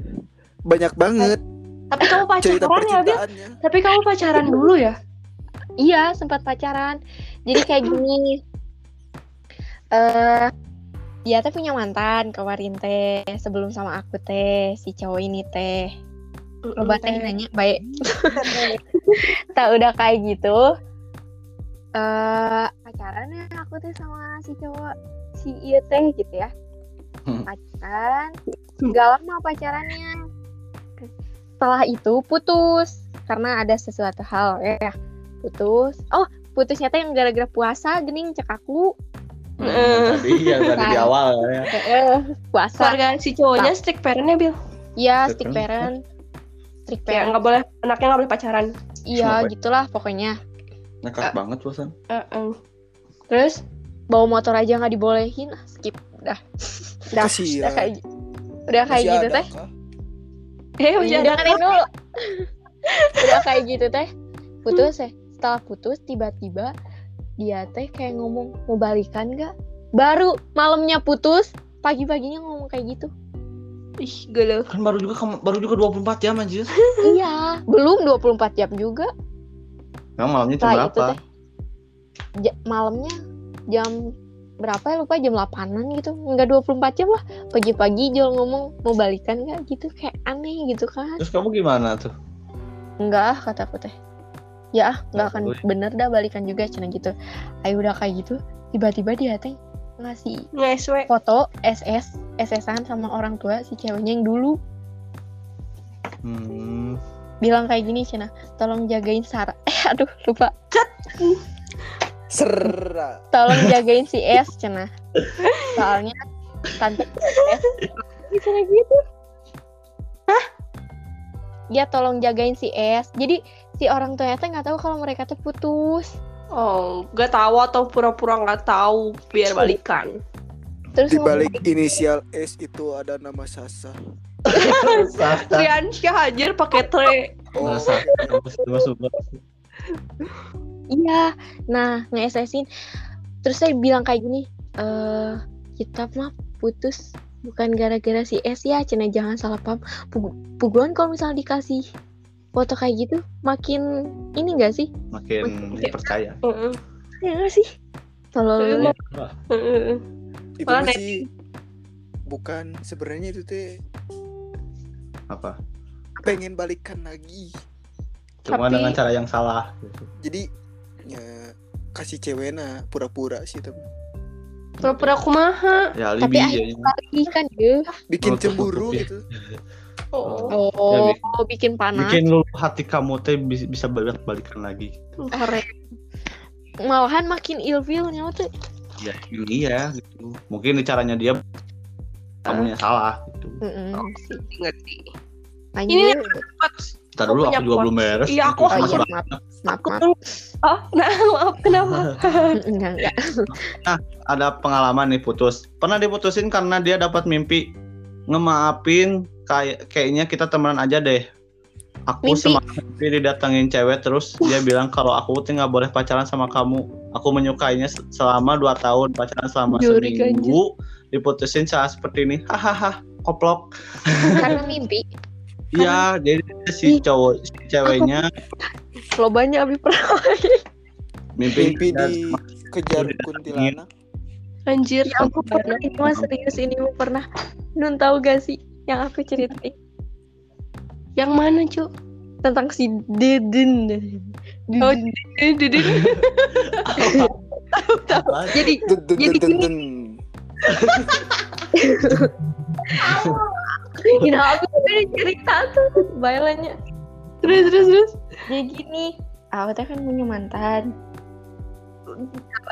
Banyak banget Tapi kamu cerita pacaran ya, Bil? Tapi kamu pacaran dulu ya? iya sempat pacaran jadi kayak gini eh dia teh punya mantan kemarin teh sebelum sama aku teh si cowok ini teh Loba teh nanya baik. Tak udah kayak gitu. Eh pacaran ya aku teh sama si cowok si iya teh gitu ya. Hmm. pacaran gak lama pacarannya. Setelah itu putus karena ada sesuatu hal ya putus. Oh putusnya teh yang gara-gara puasa gening cek aku. Hmm, tadi ya tadi di awal ya. Eh, puasa. Keluarga si cowoknya strict parent-nya, Bil. ya Strict stick parent. Strict Kayak nggak boleh anaknya nggak boleh pacaran. iya gitulah pokoknya. Nekat banget bosan. Heeh. Terus? Bawa motor aja nggak dibolehin. Ah, skip. Udah. Udah Kasihan. udah kayak udah kayak gitu ada teh. Eh Iya, udah dengerin dulu. Udah kayak gitu teh. Putus ya? Setelah putus tiba-tiba dia teh kayak ngomong mau balikan gak baru malamnya putus pagi-paginya ngomong kayak gitu ih gelo. Kan baru juga baru juga 24 jam anjir. iya. Belum 24 jam juga. Emang malamnya jam setelah berapa? ja- malamnya jam berapa ya? Lupa jam 8an gitu. Enggak 24 jam lah. Pagi-pagi Jol ngomong mau balikan gak gitu kayak aneh gitu kan. Terus kamu gimana tuh? enggak ah kataku teh. Ya nggak akan bener dah balikan juga cina gitu. Ayo udah kayak gitu tiba-tiba dia teh ngasih Ngeswe. foto SS SS-an sama orang tua si ceweknya yang dulu. Hmm. bilang kayak gini cina tolong jagain Sarah. Eh aduh lupa. Serra. tolong jagain si S cina. Soalnya tante S cina gitu? Hah? Dia tolong jagain si S. Jadi si orang tuanya teh nggak tahu kalau mereka tuh putus Oh, gak tahu atau pura-pura nggak tahu biar balikan. terus Di ngomong- balik inisial S itu ada nama Sasa. Triansyah aja pakai tre. Oh, Iya, nah nge-SS-in. Terus saya bilang kayak gini, eh kita mah putus bukan gara-gara si S ya, cina jangan salah paham. Pug- Pugulan kalau misalnya dikasih foto kayak gitu, makin ini gak sih? makin percaya. Heeh. Ya gak sih? Kalau Iya. Heeh. itu Malah masih bukan sebenarnya itu teh Apa? pengen balikan lagi. Cuma Tapi- dengan cara yang salah. gitu. Jadi ya kasih ceweknya pura-pura sih tapi Pura-pura kumaha. Ya Tapi ya. balik kan ya. bikin cemburu gitu. Oh, Oh, Ya, bikin panas. Bikin lu hati kamu teh bis- bisa balik balikan lagi. keren. Malahan makin ilfilnya tuh. Ya ini ya gitu. Mungkin caranya dia kamunya salah gitu. Mm-mm, sih. Ngerti. Lanjut. Ini Ntar dulu aku juga belum beres. Iya, aku- Oh Sama iya, sebab- maaf. Maaf, Aku maaf. tuh. Oh, nah maaf kenapa? enggak, enggak. ada pengalaman nih putus. Pernah diputusin karena dia dapat mimpi ngemaafin kayak kayaknya kita temenan aja deh. Aku Mimpi. mimpi didatengin cewek terus dia bilang kalau aku tuh nggak boleh pacaran sama kamu. Aku menyukainya se- selama 2 tahun pacaran selama Jurik, seminggu. Diputusin saat seperti ini. Hahaha, koplok. Karena mimpi. Iya, jadi si cowok si ceweknya Lo banyak abi pernah. mimpi, Mimpi dan- dikejar kuntilanak. Anjir, Ya ampun, pernah. Ini mah serius ini mah pernah. Nun tahu gak sih yang aku ceritain Yang mana, Cu? tentang si Deden. Oh, Deden. Dede. Jadi Jadi gini. Gini aku udah cerita tuh bayalannya. Terus, terus, terus. Jadi gini, aku teh kan punya mantan.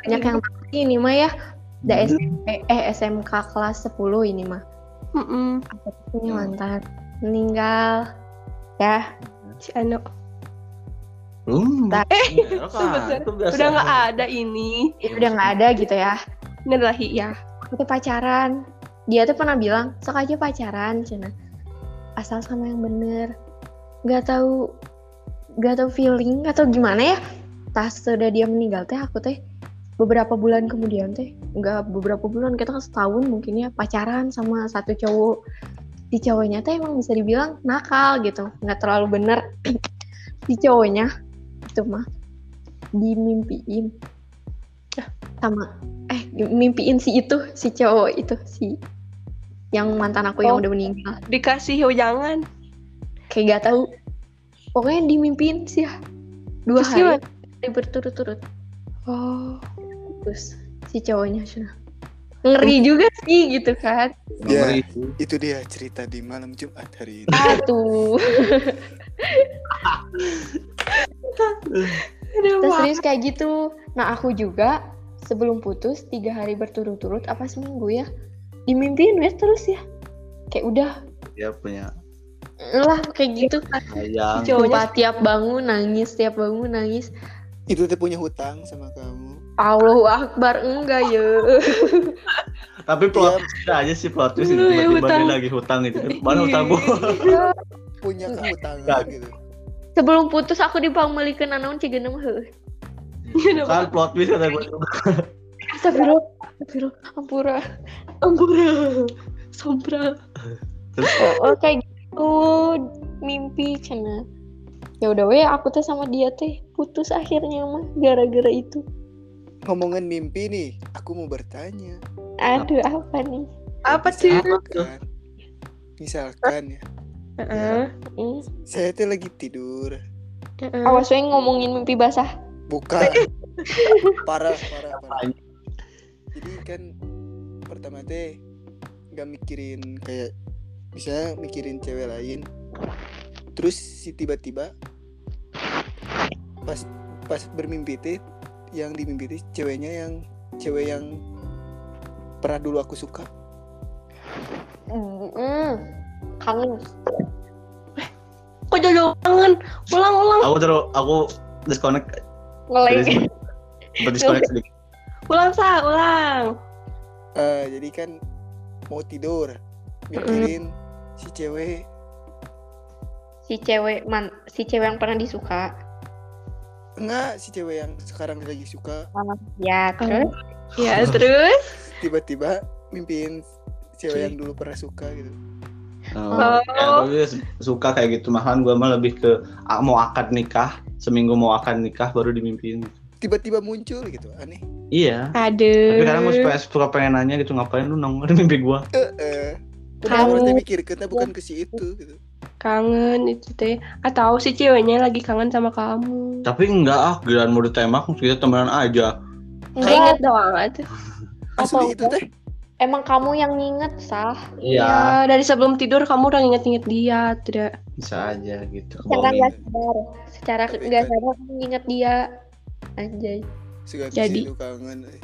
Banyak yang sih ini mah ya. Da SMP, eh SMK kelas 10 ini mah. Mm-mm. Aku tuh punya mantan. Meninggal. Ya, Si Ano. Hmm, Bentar. eh, Sebentar. itu biasa. Udah nggak ada ini. ini udah nggak ada gitu ya. Ini adalah ya. Tuh pacaran. Dia tuh pernah bilang, sok aja pacaran, cina. Asal sama yang bener. Gak tahu, gak tahu feeling, gak tahu gimana ya. Tas sudah dia meninggal teh, aku teh beberapa bulan kemudian teh, nggak beberapa bulan, kita kan setahun mungkin ya pacaran sama satu cowok. Si cowoknya teh emang bisa dibilang nakal gitu, nggak terlalu bener. si cowoknya itu mah dimimpiin sama eh mimpiin si itu, si cowok itu, si yang mantan aku yang Oh. udah meninggal. Dikasih ujangan. Kayak gak tahu. Pokoknya dimimpiin sih ya. Dua Terus hari berturut-turut. Oh. Terus si cowoknya sudah ngeri juga sih gitu kan. Ya. Ngeri itu. Itu dia cerita di malam Jumat hari ini. Aduh. Terus serius kayak gitu. Nah aku juga sebelum putus tiga hari berturut-turut apa seminggu ya dimimpiin wes terus ya. Kayak udah Dia punya lah kayak gitu. sayang. Si cowoknya tiap bangun nangis, tiap bangun nangis. Itu teh punya hutang sama kamu. Allahu Akbar enggak ya. Tapi plot twist aja sih plot twist yang tiba-tiba hutang. dia lagi hutang gitu. Mana hutang gua? Punya kehutangan gitu. Sebelum putus aku dipamelikan anaon cigeuna mah heuh. kan plot twist kata gue Astagfirullah. Astagfirullah. Ampura. Ampura. Sombra. Oh, kayak gitu mimpi cina. Ya udah weh aku teh sama dia teh putus akhirnya mah gara-gara itu. Ngomongin mimpi nih, aku mau bertanya. Aduh apa nih? Apa sih? Misalkan, misalkan ya, Heeh. Hmm. saya teh lagi tidur. Heeh. Awas weh ngomongin mimpi basah. Bukan. parah, parah, parah. Jadi kan pertama teh nggak mikirin kayak bisa mikirin cewek lain. Terus si tiba-tiba pas pas bermimpi teh yang dimimpi teh ceweknya yang cewek yang pernah dulu aku suka. Hmm. Kangen. Kok jodoh kangen? Ulang-ulang. aku terus aku disconnect Ngeleng. berdisconnect sedikit Ulang sah, ulang. Eh, jadi kan mau tidur mikirin si cewek Si cewek man, si cewek yang pernah disuka. Enggak si cewek yang sekarang lagi suka. Ya, terus? Ya, terus? tiba-tiba mimpiin cewek yang dulu pernah suka gitu. Oh, ya, gue juga suka kayak gitu. Malahan gue mah lebih ke ah, mau akad nikah. Seminggu mau akad nikah baru dimimpiin tiba-tiba muncul gitu. Aneh. Iya. Aduh. tapi kadang gue suka, suka pengen nanya gitu ngapain lu nongol di mimpi gue eh eh Kamu- Padahal mikir kita bukan ke si itu gitu Kangen itu teh. Atau si ceweknya lagi kangen sama kamu. tapi enggak ah giliran mau ditembak kita temenan aja Keinget doang aja. asli itu teh emang kamu yang nginget sah. iya Ya, dari sebelum tidur kamu udah nginget-nginget dia, tidak. bisa aja gitu Secara nggak sadar, secara nggak kan- sadar kamu nginget dia. Anjay. segala Jadi- kangen eh.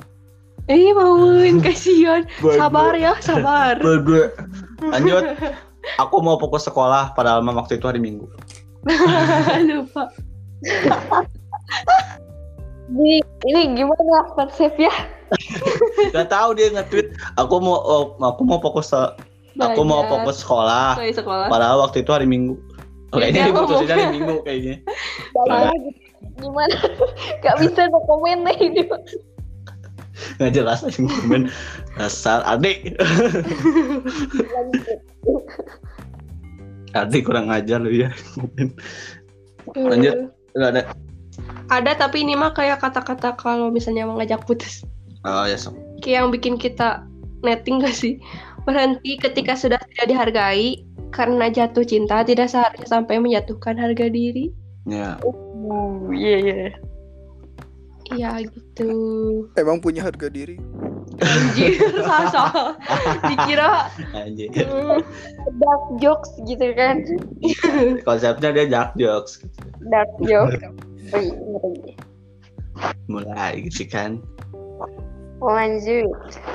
Eh, mauin kasihan. Sabar ya, sabar. Bebe. aku mau fokus sekolah padahal mah waktu itu hari minggu Lupa. Ini, ini gimana konsep ya? Gak tahu dia nge-tweet aku mau oh, aku mau fokus aku mau fokus sekolah sekolah. padahal waktu itu hari minggu Oh, Ya, kayaknya dia diputusin hari minggu kayaknya Gimana? Gak bisa no komen nih ini. Nggak jelas aja komen dasar adik adik kurang ajar lu ya Lanjut. nggak ada Ada tapi ini mah kayak kata-kata kalau misalnya mau ngajak putus. oh ya sok Kayak yang bikin kita netting gak sih? Berhenti ketika sudah tidak dihargai karena jatuh cinta tidak seharusnya sampai menjatuhkan harga diri. ya Oh, iya iya. Iya gitu. emang punya harga diri Anjir, sasa. Dikira anjir hmm, Dark jokes gitu kan? konsepnya dia dark jokes gitu. Dark jokes. Mulai gitu kan Lanjut.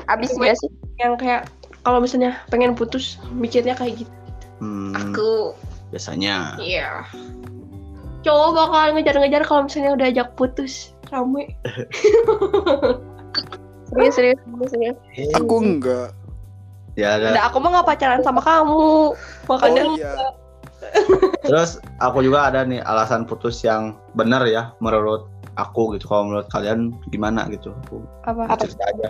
Abis gak sih? yang kayak kalau misalnya pengen putus mikirnya kayak gitu. hmm, Aku biasanya iya. Cowok bakal ngejar-ngejar kalau misalnya udah ajak putus. Rame. Serius, serius, serius, aku enggak ya ada Udah aku mah gak pacaran sama kamu. Makanya oh iya Terus aku juga ada nih alasan putus yang benar ya menurut aku gitu. Kalau menurut kalian gimana gitu? Aku apa? cerita aja.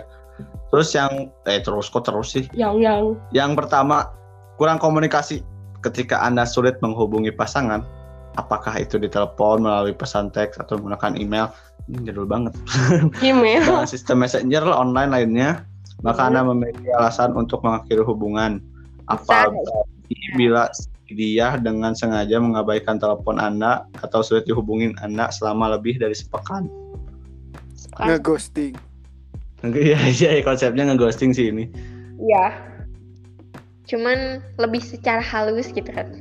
Terus yang eh terus kok terus sih? Yang yang Yang pertama kurang komunikasi ketika Anda sulit menghubungi pasangan. Apakah itu ditelepon melalui pesan teks atau menggunakan email ini jadul banget Email. dengan sistem messenger lah, online lainnya maka anda memiliki alasan untuk mengakhiri hubungan apalagi bila dia dengan sengaja mengabaikan telepon anda atau sulit dihubungin anda selama lebih dari sepekan Ngeghosting. Iya iya konsepnya ngeghosting sih ini Iya. Cuman lebih secara halus gitu kan.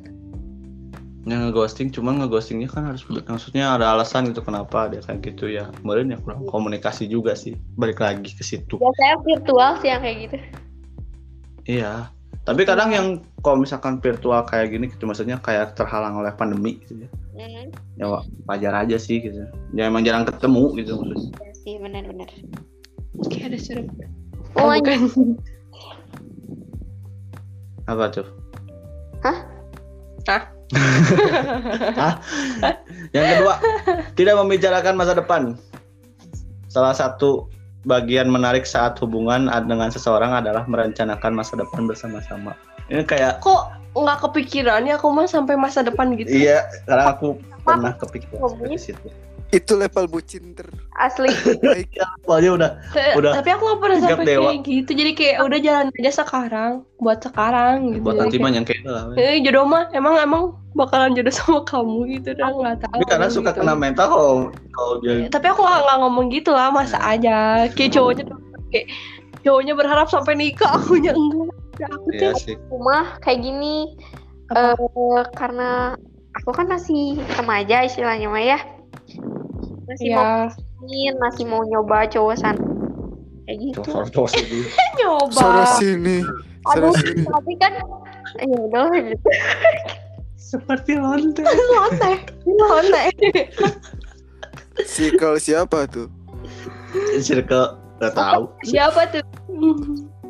Yang ngeghosting cuma ngeghostingnya kan harus maksudnya ada alasan gitu kenapa dia kayak gitu ya kemarin ya kurang komunikasi juga sih balik lagi ke situ Biasanya virtual sih yang kayak gitu. iya tapi kadang yang kalau misalkan virtual kayak gini gitu maksudnya kayak terhalang oleh pandemi gitu ya Hmm, ya wa- wajar aja sih gitu ya emang jarang ketemu gitu maksudnya iya sih benar-benar. Kayak ada suara. Oh, Oh, bukan. apa tuh Hah? Hah? Hah? yang kedua tidak membicarakan masa depan salah satu bagian menarik saat hubungan dengan seseorang adalah merencanakan masa depan bersama-sama ini kayak Kok nggak kepikiran ya aku mah sampai masa depan gitu? iya karena aku pernah kepikiran ke situ Itu level bucin Asli. terbaik. Soalnya udah Udah Tapi aku nggak pernah sampai dewa. kayak gitu. Jadi kayak udah jalan aja sekarang, buat sekarang gitu. buat nanti kayak, mah nyangke lah we. Eh, jodoh mah emang emang bakalan jodoh sama kamu gitu dah nggak tahu. tapi karena suka gitu. kena mental kalau kalau dia Eh, Tapi aku nggak ngomong gitu lah, masa aja. Kayak cowoknya tuh kayak cowoknya berharap sampai nikah, aku nya enggak. Udah aku tuh Iya rumah kayak gini eh karena aku kan masih remaja istilahnya mah ya masih mau ya ingin masih mau nyoba cowok sana kayak gitu cowok nyoba. Sana sini. Aduh sini. tapi kan ya udah gitu seperti lonte Lonte, lonte. Si kalau siapa tuh? circle gak tahu Siapa tuh?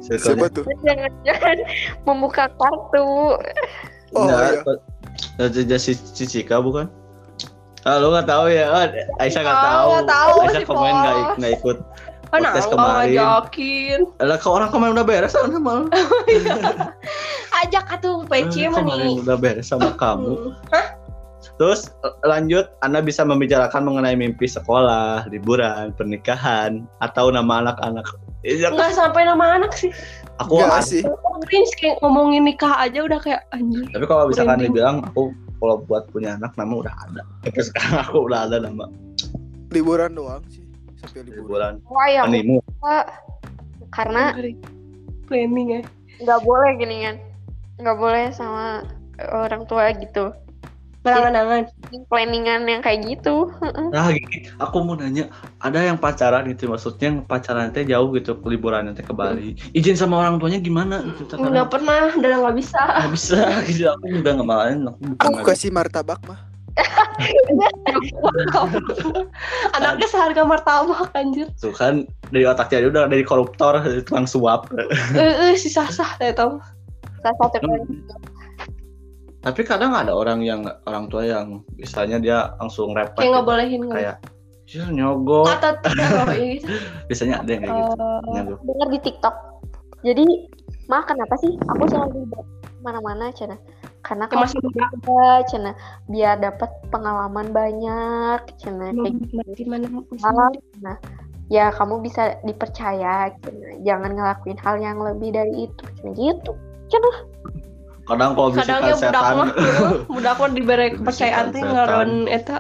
circle Siapa tuh? jangan-jangan membuka kartu Oh iya. iya si Cicika bukan ah lu nggak tahu ya oh, Aisyah nggak Oh, tahu nggak tahu Aisyah kemarin nggak Bos. nggak ikut Kan Podcast aku kemarin. ngajakin. lah ke orang kemarin udah beres sama malah Ajak atuh PC mah kemarin nih. udah beres sama kamu Hmm. terus lanjut anda bisa membicarakan mengenai mimpi sekolah liburan pernikahan atau nama anak-anak Iya, Enggak sampai nama anak sih. aku Enggak ada. sih. Cringe kayak ngomongin nikah aja udah kayak anjir. tapi kalau misalkan dibilang aku kalau buat punya anak nama udah ada. Tapi sekarang aku udah ada nama. Liburan doang sih. Sampai liburan. liburan. Wah ya karena planning ya. nggak boleh gini kan nggak boleh sama orang tua gitu Berangan-angan. planningan yang kayak gitu Nah gini, aku mau nanya, ada yang pacaran gitu, maksudnya yang pacaran teh jauh gitu, ke liburan nanti ke Bali. Izin sama orang tuanya gimana? Gitu, Enggak pernah dan nggak bisa. nggak bisa, gitu. Aku udah nggak main, aku bukan Aku kasih martabak mah. Anaknya seharga martabak anjir. Tuh kan dari otaknya dia udah dari koruptor, dari tukang suap. Eh, eh, si sah-sah saya tahu. salah satu kan Tapi kadang ada orang yang orang tua yang misalnya dia langsung repot, Kayak nggak bolehin kayak "Ya, nyogok. Atau teror ya gitu. Biasanya ada yang kayak gitu. Nyogok. dengar di TikTok jadi mah kenapa sih aku selalu di mana-mana cina karena kalau masih muda. cina biar dapat pengalaman banyak cina kayak Di mana? Malah, nah ya kamu bisa dipercaya cina jangan ngelakuin hal yang lebih dari itu cina gitu Kadang kalau Kadangnya bisikan budak mah, budak mah diberi kepercayaan teh ngaron eta.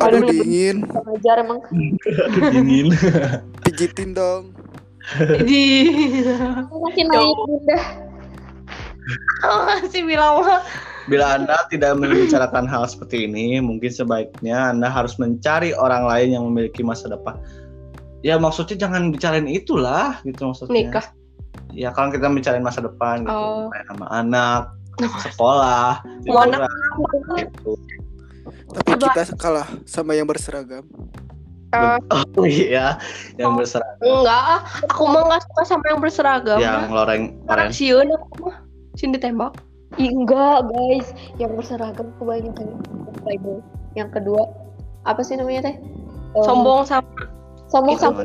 Aduh dingin. ngajar emang dingin. Pijitin dong. Di masih naik bunda masih bilang mah Bila Anda tidak membicarakan hal seperti ini, mungkin sebaiknya Anda harus mencari orang lain yang memiliki masa depan. Ya maksudnya jangan bicarain itulah gitu maksudnya. nikah. Ya kalau kita bicarain masa depan gitu, Oh. kayak sama anak, sekolah, liburan, gitu. Tapi kita kalah sama yang berseragam. Oh iya, yang berseragam, Enggak, ah. aku mah nggak suka sama yang berseragam. yang loreng Orang orange. siun aku mah. Sini ditembak. Ih, enggak guys yang berseragam kebanyakan playboy yang kedua apa sih namanya teh Eh, Sombong sama sombong Itu. sama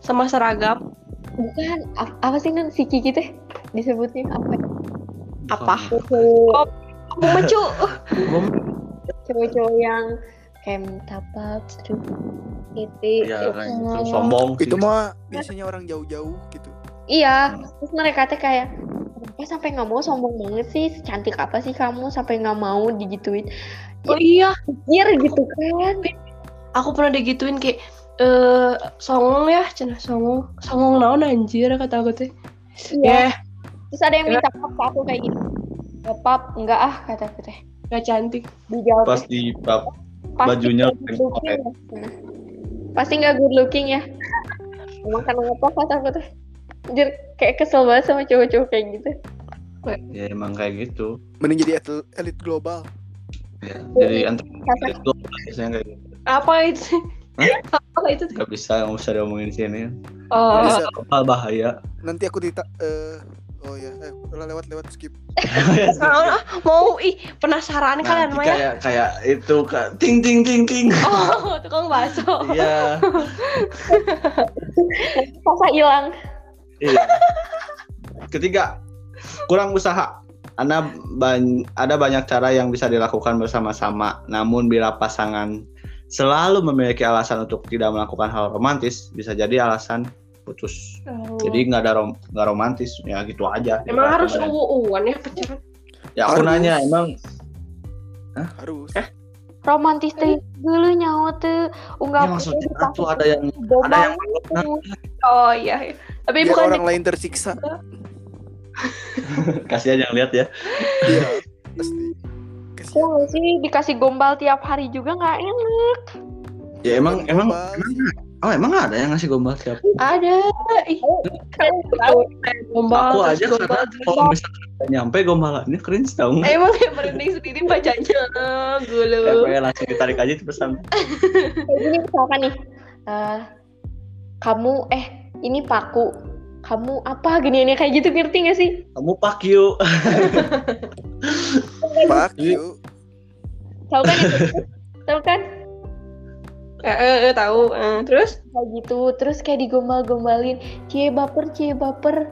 sama seragam. bukan apa sih kan si Kiki teh disebutnya apa Apa? Oh, Aku mencu. cowok-cowok yang kayak minta pap terus titik ya kayak gitu Oh. sombong Itu mah biasanya orang jauh-jauh gitu. Iya, terus mereka teh kayak kenapa sampai nggak mau sombong banget sih, cantik apa sih kamu sampai nggak mau digituin, Oh iya, Anjir gitu kan? aku pernah digituin kayak eh songong ya, cenah songong. Songong naon anjir kata aku teh. Iya. Eh, Terus ada yang minta pap ke aku kayak gitu, "Nggak pap, enggak ah kata aku teh. gak cantik. Dijawab pas di "Pasti bajunya looking ya." Nah, Pasti nggak good looking ya. Emang karena apa kata aku teh. Anjir kayak kesel banget sama cowok-cowok kayak gitu. ya emang kayak gitu Mending jadi elit global. ya jadi antar Kata- itu biasanya kayak gitu Apa itu? Apa itu? nggak bisa nggak usah diomongin di sini Oh, Bisa. Ah, bahaya Nanti aku dita eh oh ya, eh udah lewat lewat skip. mau ih penasaran kalian Nanti mah ya. kayak kayak itu kak ting ting ting ting Oh, tukang bakso. iya Masa hilang. iya ketiga kurang usaha anda ban- ada banyak cara yang bisa dilakukan bersama-sama namun bila pasangan selalu memiliki alasan untuk tidak melakukan hal romantis bisa jadi alasan putus Oh. jadi nggak ada rom nggak romantis ya gitu aja Emang harus Kemarin. uwu-uwan ya pacaran? ya aku Harus. nanya emang Harus. Romantis teh dulu nyawa tuh ya unggah maksudnya tuh ada yang ada yang Oh iya. iya. Tapi Biar bukan orang lain tersiksa. kasih aja yang lihat ya Iya. Pasti. Kasihan. nggak sih dikasih gombal tiap hari juga nggak enak. ya emang emang Gombal. Oh emang ada yang ngasih gombal tiap ada. Ih, kan tahu gombal. aku aja gombal, karena kalau misalkan nggak nyampe gombalannya cringe tau nggak? Emang ya merinding sendiri bacanya gulu. Kayak langsung ditarik aja itu pesan gini misalkan nih, eh, kamu eh ini paku, kamu apa gini ini kayak gitu ngerti gak sih? kamu pak you Fuck you. Tahu kan itu? Tahu kan? Eh, eh, eh, tahu. Eh, terus Kayak gitu, terus kayak digombal-gombalin, cie baper, cie baper,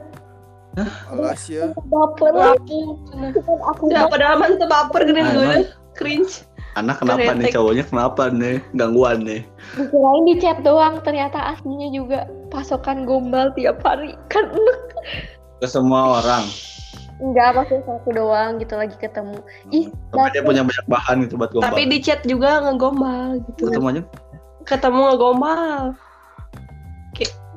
Alas ya. baper. Kan aku ya padahal mantep baper gini gue emang. cringe. anak kenapa nih Keretek. cowoknya kenapa nih gangguan nih dikirain di chat doang, ternyata aslinya juga pasokan gombal tiap hari. Kan enak. ke semua orang Enggak, maksudnya satu doang gitu lagi ketemu. Ih, tapi dia punya banyak bahan gitu buat gombal Tapi di chat juga ngegombal gitu. ketemu aja Ketemu ngegombal.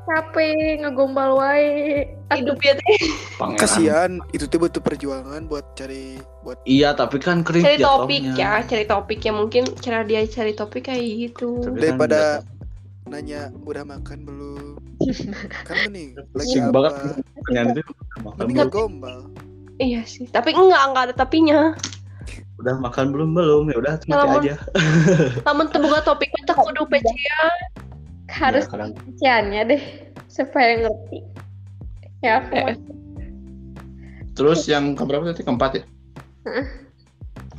capek ngegombal wae. Hidupnya teh pangeran Kasihan, itu tuh butuh perjuangan buat cari buat iya tapi kan cringe cari topik jatuhnya. ya, cari topik ya mungkin cara dia cari topik kayak gitu. Tapi kan daripada nanya udah makan belum. kan mending lagi apa? banget pertanyaan itu makan Mending belum gombal. Iya sih. Tapi enggak, enggak ada tapinya. Udah makan belum belum ya udah mati aja Namun terbuka topiknya tak kudu PC Harus Ya, kasihannya deh supaya ngerti. Ya, aku Eh, mau- Terus yang keberapa tadi? Keempat ya?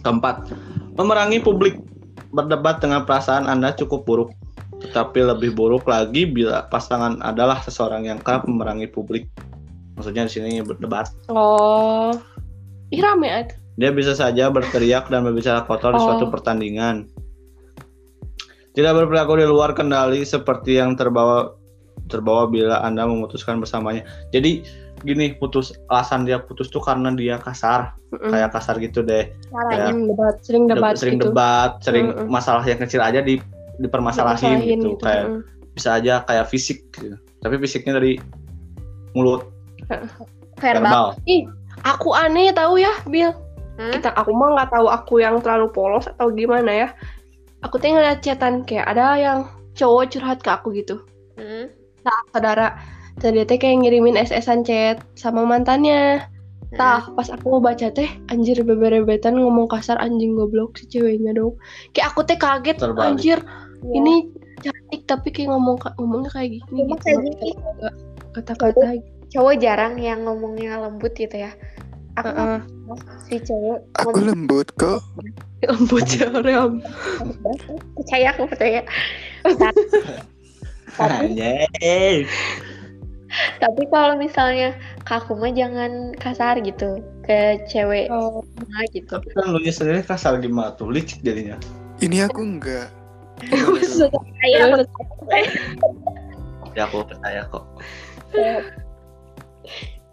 Keempat, memerangi publik. Berdebat dengan perasaan Anda cukup buruk. Tetapi lebih buruk lagi bila pasangan adalah seseorang yang kerap memerangi publik. Maksudnya di sini berdebat. Oh. Ih rame. Dia bisa saja berteriak dan berbicara kotor di Oh. suatu pertandingan. Tidak berperilaku di luar kendali seperti yang terbawa terbawa bila Anda memutuskan bersamanya. Jadi gini, putus alasan dia putus tuh karena dia kasar, Mm-mm. kayak kasar gitu deh. caranya. Sering debat, sering debat sering gitu. debat, sering Mm-mm. masalah yang kecil aja di dipermasalahin Dimasalahin gitu. Kayak Mm. bisa aja kayak fisik gitu. Tapi fisiknya dari mulut, verbal. verbal. Ih, aku aneh tahu ya, Bill. Hah? Kita aku mah nggak tahu aku yang terlalu polos atau gimana ya. Aku tuh ngeliat chatan kayak ada yang cowok curhat ke aku gitu. Hmm. Nah, saudara, tadi teh kayak ngirimin SS-an chat sama mantannya. Tah, pas aku mau baca teh, anjir beberebetan ngomong kasar anjing goblok si ceweknya dong. Kayak aku teh kaget, Terbalik. anjir, Ya. ini cantik tapi kayak ngomong ngomongnya kayak gini Emang gitu. kayak gini? Kata-kata cowok jarang yang ngomongnya lembut gitu ya. Aku Heeh. Si cowok Aku lembut kok. lembut ya orang. percaya aku percaya. Tapi. Tapi kalau misalnya ke aku mah jangan kasar gitu ke cewek Oh, gitu. Tapi kan lu nya sendiri kasar gimana tuh licik jadinya. Ini aku enggak. Ya aku percaya kok.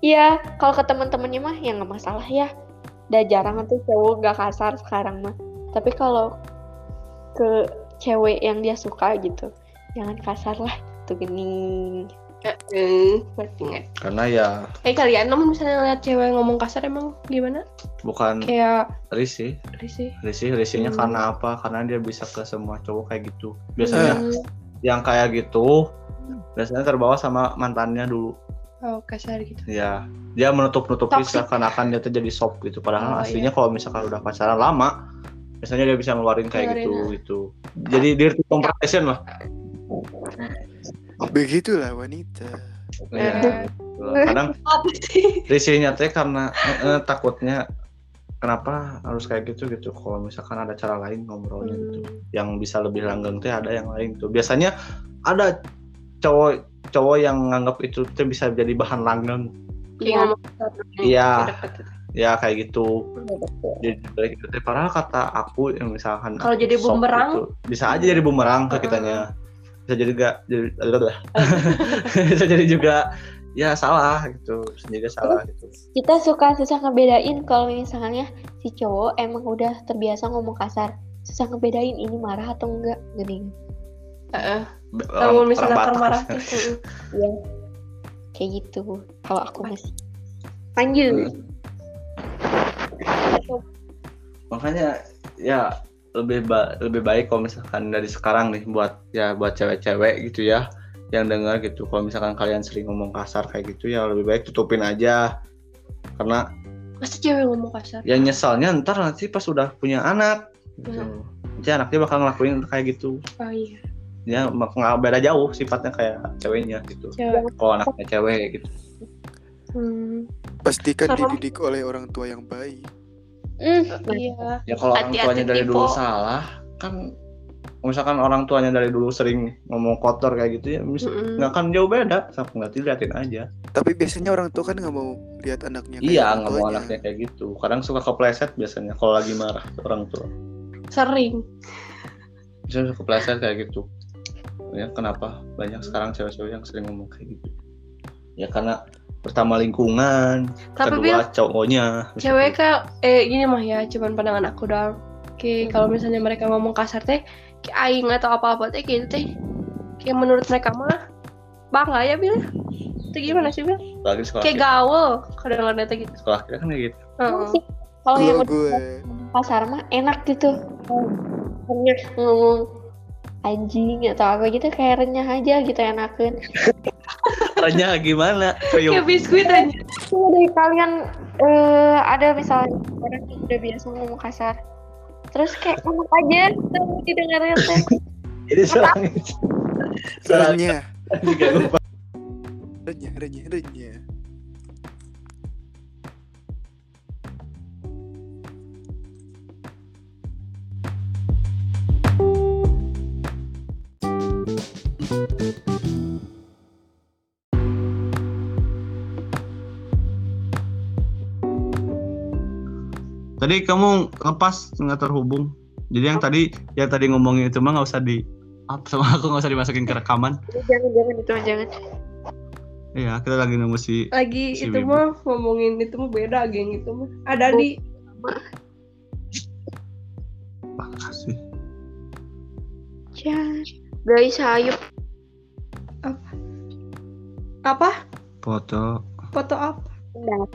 Iya, kalau ke teman-temannya mah ya nggak masalah ya. Udah jarang tuh cowok nggak kasar sekarang mah. Tapi kalau ke cewek yang dia suka gitu, jangan kasar lah. Tuh gini. eh, nggak. Karena ya Eh kalian namun misalnya lihat cewek ngomong kasar emang gimana? bukan Kayak risih, risih. risih risihnya Hmm. karena apa? Karena dia bisa ke semua cowok kayak gitu. Biasanya Hmm. yang kayak gitu biasanya terbawa sama mantannya dulu. Oh kasar gitu. Ya, dia menutup-nutupi Toxic. seakan-akan dia tuh jadi soft gitu. Padahal Oh, aslinya kalau misalkan udah pacaran lama, biasanya dia bisa ngeluarin kayak Ngeluarin, gitu gitu. Jadi dirty compression lah. Begitulah wanita. Ya, kadang risihnya teh karena eh, eh, takutnya kenapa harus kayak gitu gitu. Kalau misalkan ada cara lain ngobrolnya gitu, Hmm. yang bisa lebih langgeng teh ada yang lain tuh. Biasanya ada cowok cowok yang nganggap itu teh bisa jadi bahan langgeng. Kayak Iya. Iya. Gitu. Ya kayak gitu. jadi dari itu teh padahal kata aku yang misalkan Kalau jadi bumerang? gitu, bisa aja jadi bumerang ke kitanya bisa jadi gak jadi bisa jadi juga ya salah gitu juga salah gitu Kita suka susah ngebedain kalau misalnya si cowok emang udah terbiasa ngomong kasar. Susah ngebedain ini marah atau enggak. Gini. Heeh. Be- Namun misalnya tuh. heeh. Iya. Kayak gitu. Kalau aku masih. Lanjut. makanya ya lebih ba- lebih baik kalau misalkan dari sekarang nih buat ya buat cewek-cewek gitu ya yang dengar gitu kalau misalkan kalian sering ngomong kasar kayak gitu ya lebih baik tutupin aja karena Pasti cewek ngomong kasar. ya nyesalnya ntar nanti pas udah punya anak gitu. Hmm. Nanti anaknya bakal ngelakuin kayak gitu Oh iya. Ya mak- nggak beda jauh sifatnya kayak ceweknya gitu Cewek. kalau anaknya cewek gitu Hmm. Pastikan dididik oleh orang tua yang baik. Hmm, Iya. ya kalau orang tuanya dari dulu Tipo. salah kan misalkan orang tuanya dari dulu sering ngomong kotor kayak gitu ya mis- Mm-mm. nggak akan jauh beda sama nggak liatin aja Tapi biasanya orang tua kan nggak mau lihat anaknya kayak iya nggak mau anaknya kayak gitu kadang suka kepleset biasanya kalau lagi marah orang tua Sering. bisa suka kepleset kayak gitu ya kenapa banyak sekarang cewek-cewek yang sering ngomong kayak gitu ya karena pertama lingkungan Tapi Bil, kedua cowoknya cewek kayak eh gini mah ya, cuman pandangan aku doang. Kayak kalau misalnya mereka ngomong kasar teh, kayak aing atau apa-apa teh gitu teh. Kayak menurut mereka mah bangga ya Bil. Itu gimana sih Bil? lagi sekolah Kayak kita, gaul kadang-kadang teh gitu. sekolah kita kan kayak gitu Heeh. sih. Kalau yang gue pasar mah enak gitu. Ngomong anjing atau apa gitu kayak renyah aja gitu enakan. caranya gimana Kayak biskuit aja. Dari kalian eh, ada misalnya orang yang udah biasa ngomong kasar. Terus kayak enak aja tuh didengarnya teh. jadi serang serang renyah, juga lupa renyah, renyah, tadi kamu lepas nggak terhubung jadi yang tadi yang tadi ngomongin itu mah nggak usah di up sama aku nggak usah dimasukin ke rekaman Jangan jangan itu jangan. iya kita lagi nunggu si Lagi Si itu Wibu. mah ngomongin itu mah beda geng itu mah. Ada di sih Jangan. Guys, ayo. apa? foto Foto apa? Nah,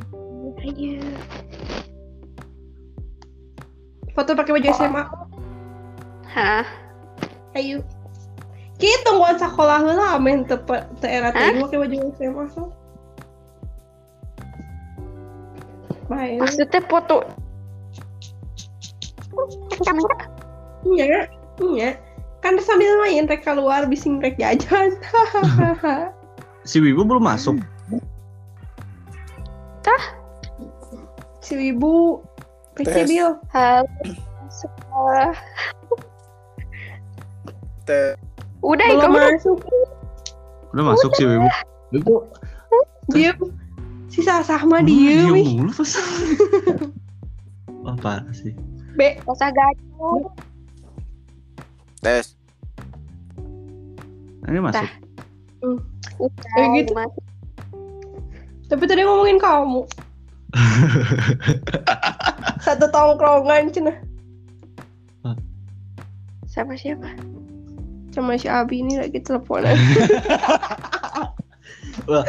ayo. Foto pakai baju SMA. Hah? Ayo. Kita tungguan sekolah lah amin tepat teu era teh pakai baju SMA so. Baik. Maksudnya foto Iya, iya. Kan sambil main rek keluar bising rek jajan. si Wibu belum masuk si Wibu Tes. Bill. halo sekolah Te- udah Belum kamu masuk. udah masuk si Wibu itu Diem. Si Hmm, diem. ih. mulu pas. Parah sih. B. Masa gacor. Tes. Ini masuk. Kayak gitu. Mas. Tapi tadi ngomongin kamu. Satu tongkrongan cina Sama siapa? sama si Abi ini lagi teleponan. Wah.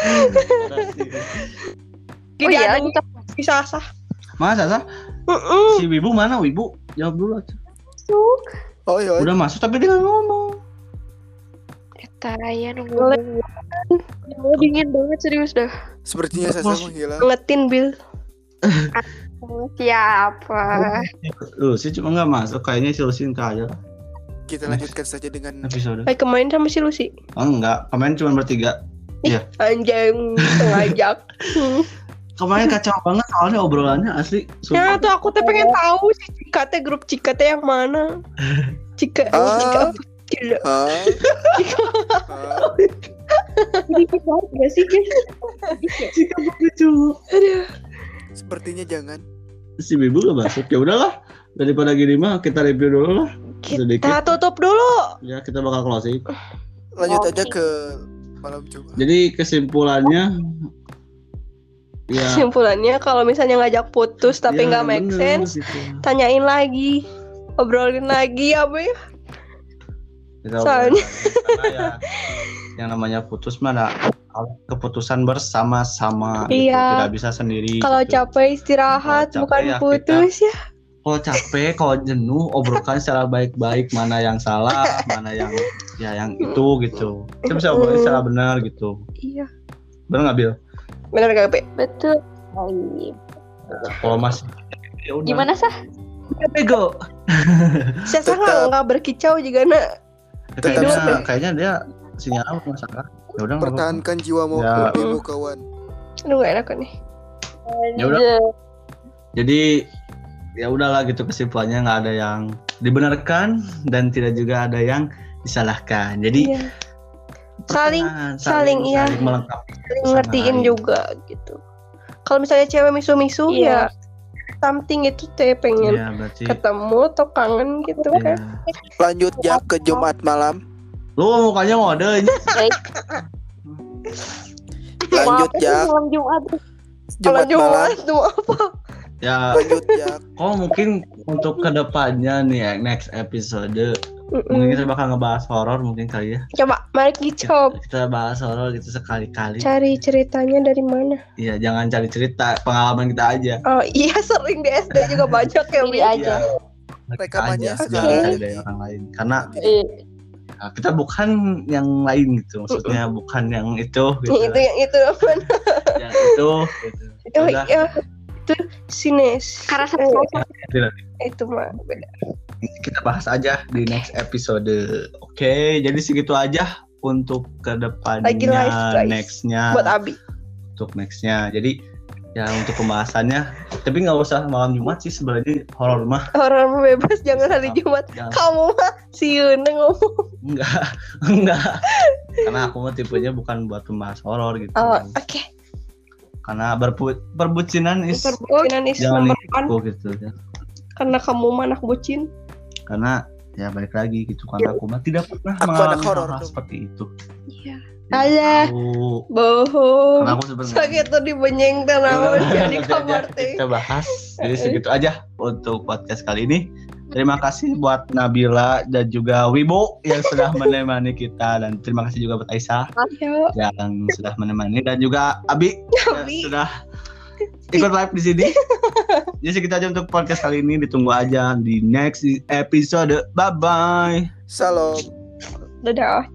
Jadi iya, ada kita si Sasah. Masa sah? Mm-mm. Si Wibu mana Wibu? Jawab dulu aja. masuk. Oh iya. Udah masuk tapi dia ngomong. Eta ya nunggu. Oh, dingin banget serius dah. Sepertinya Sasa Mas- menghilang. Ngetin Bill. Siapa? Lu sih cuma nggak masuk. Kayaknya si Lucy nggak aja Kita lanjutkan saja dengan episode. Kayak kemarin sama si Lucy. Oh enggak, kemarin cuma bertiga. Anjing sengajak. Hmm. Kemarin kacau banget soalnya obrolannya asli. Ya Sumpah. tuh aku tuh pengen tahu si Cika teh grup Cika teh yang mana. Cika, Ah. Cika apa? Gila. Hah? Hah? Dikit banget gak sih guys? Jika begitu. Sepertinya jangan. Si Bibu gak masuk. Ya udahlah. Daripada gini mah kita review dulu lah. Sedikit. Kita tutup dulu. Ya kita bakal closing. Lanjut Oke. aja ke malam Jumat. Jadi kesimpulannya ya Kesimpulannya kalau misalnya ngajak putus tapi ya, nggak make bener sense, gitu. tanyain lagi, obrolin lagi apa ya? Kita Soalnya- ya yang namanya putus mah ada keputusan bersama-sama gitu. Iya. Tidak bisa sendiri. Kalau gitu. capek istirahat Kalau capek bukan ya putus ya. kalau capek, kalau jenuh, obrolkan secara baik-baik mana yang salah, mana yang ya yang itu gitu. Kita bisa obrolin secara benar gitu. Iya. Benar nggak Bil? Bener gak Pe? Betul. Kalau masih ya udah. Gimana sah? Bego. Saya nggak nggak berkicau juga nak. Kayaknya Tetap. kayaknya dia sinyal masalah. Ya udah. Pertahankan jiwa mau Ya. ibu kawan. Aduh gak enak nih. Ya udah. Jadi ya udahlah gitu kesimpulannya nggak ada yang dibenarkan dan tidak juga ada yang disalahkan. Jadi Iya. Saling pertengahan, saling, iya. saling melengkapi. saling Sama ngertiin lain. juga gitu. Kalau misalnya cewek misu-misu Iya. ya something itu teh pengen berarti. ketemu atau kangen gitu Iya. kan. Lanjut ya ke Jumat malam. Lu mukanya ngode ini. Lanjut ya Malam Jumat. Kalau Jumat malam. Jumat tuh apa? Ya, Lanjut ya. kok mungkin untuk ke depannya nih ya next episode mungkin Mm-mm. kita bakal ngebahas horor mungkin kali ya. Coba mari gicop Kita bahas horor gitu sekali-kali. cari ceritanya dari mana? Iya, jangan cari cerita, pengalaman kita aja. Oh iya sering di SD juga banyak yang Sendiri aja. Iya. Mereka Rekamannya aja, segala. jangan cari dari orang lain. Karena Eh, Nah, kita bukan yang lain gitu maksudnya bukan yang itu gitu itu yang itu yang itu gitu. oh Udah, iya itu sines karena Eh, satu itu mah beda. Kita bahas aja di next episode. Oke jadi segitu aja untuk ke depannya Lagi live, nextnya. Buat Abi. Untuk nextnya. Jadi ya untuk pembahasannya. Tapi nggak usah malam Jumat sih sebenarnya horor mah. Mah bebas jangan hari Jumat. Jangan. kamu mah si Yuna ngomong. Enggak enggak karena aku mah tipenya bukan buat pembahas horor gitu. Oh oke karena berpu perbucinan is perbucinan is jangan nipu gitu ya. Karena kamu mah anak bucin. Karena ya balik lagi gitu karena aku mah tidak pernah Aku mengalami dong. seperti itu. Iya. Jadi Alah. bohong. Karena aku sebenarnya sakit tuh dibenyeng tanaman Udah, di nanti aja kamar teh. kita bahas. Jadi segitu aja untuk podcast kali ini terima kasih buat Nabila dan juga Wibo yang sudah menemani kita dan terima kasih juga buat Aisyah ya yang sudah menemani dan juga Abi yang Abi. sudah ikut live di sini. Jadi segitu aja untuk podcast kali ini. Ditunggu aja di next episode. Bye bye. Salam. dadah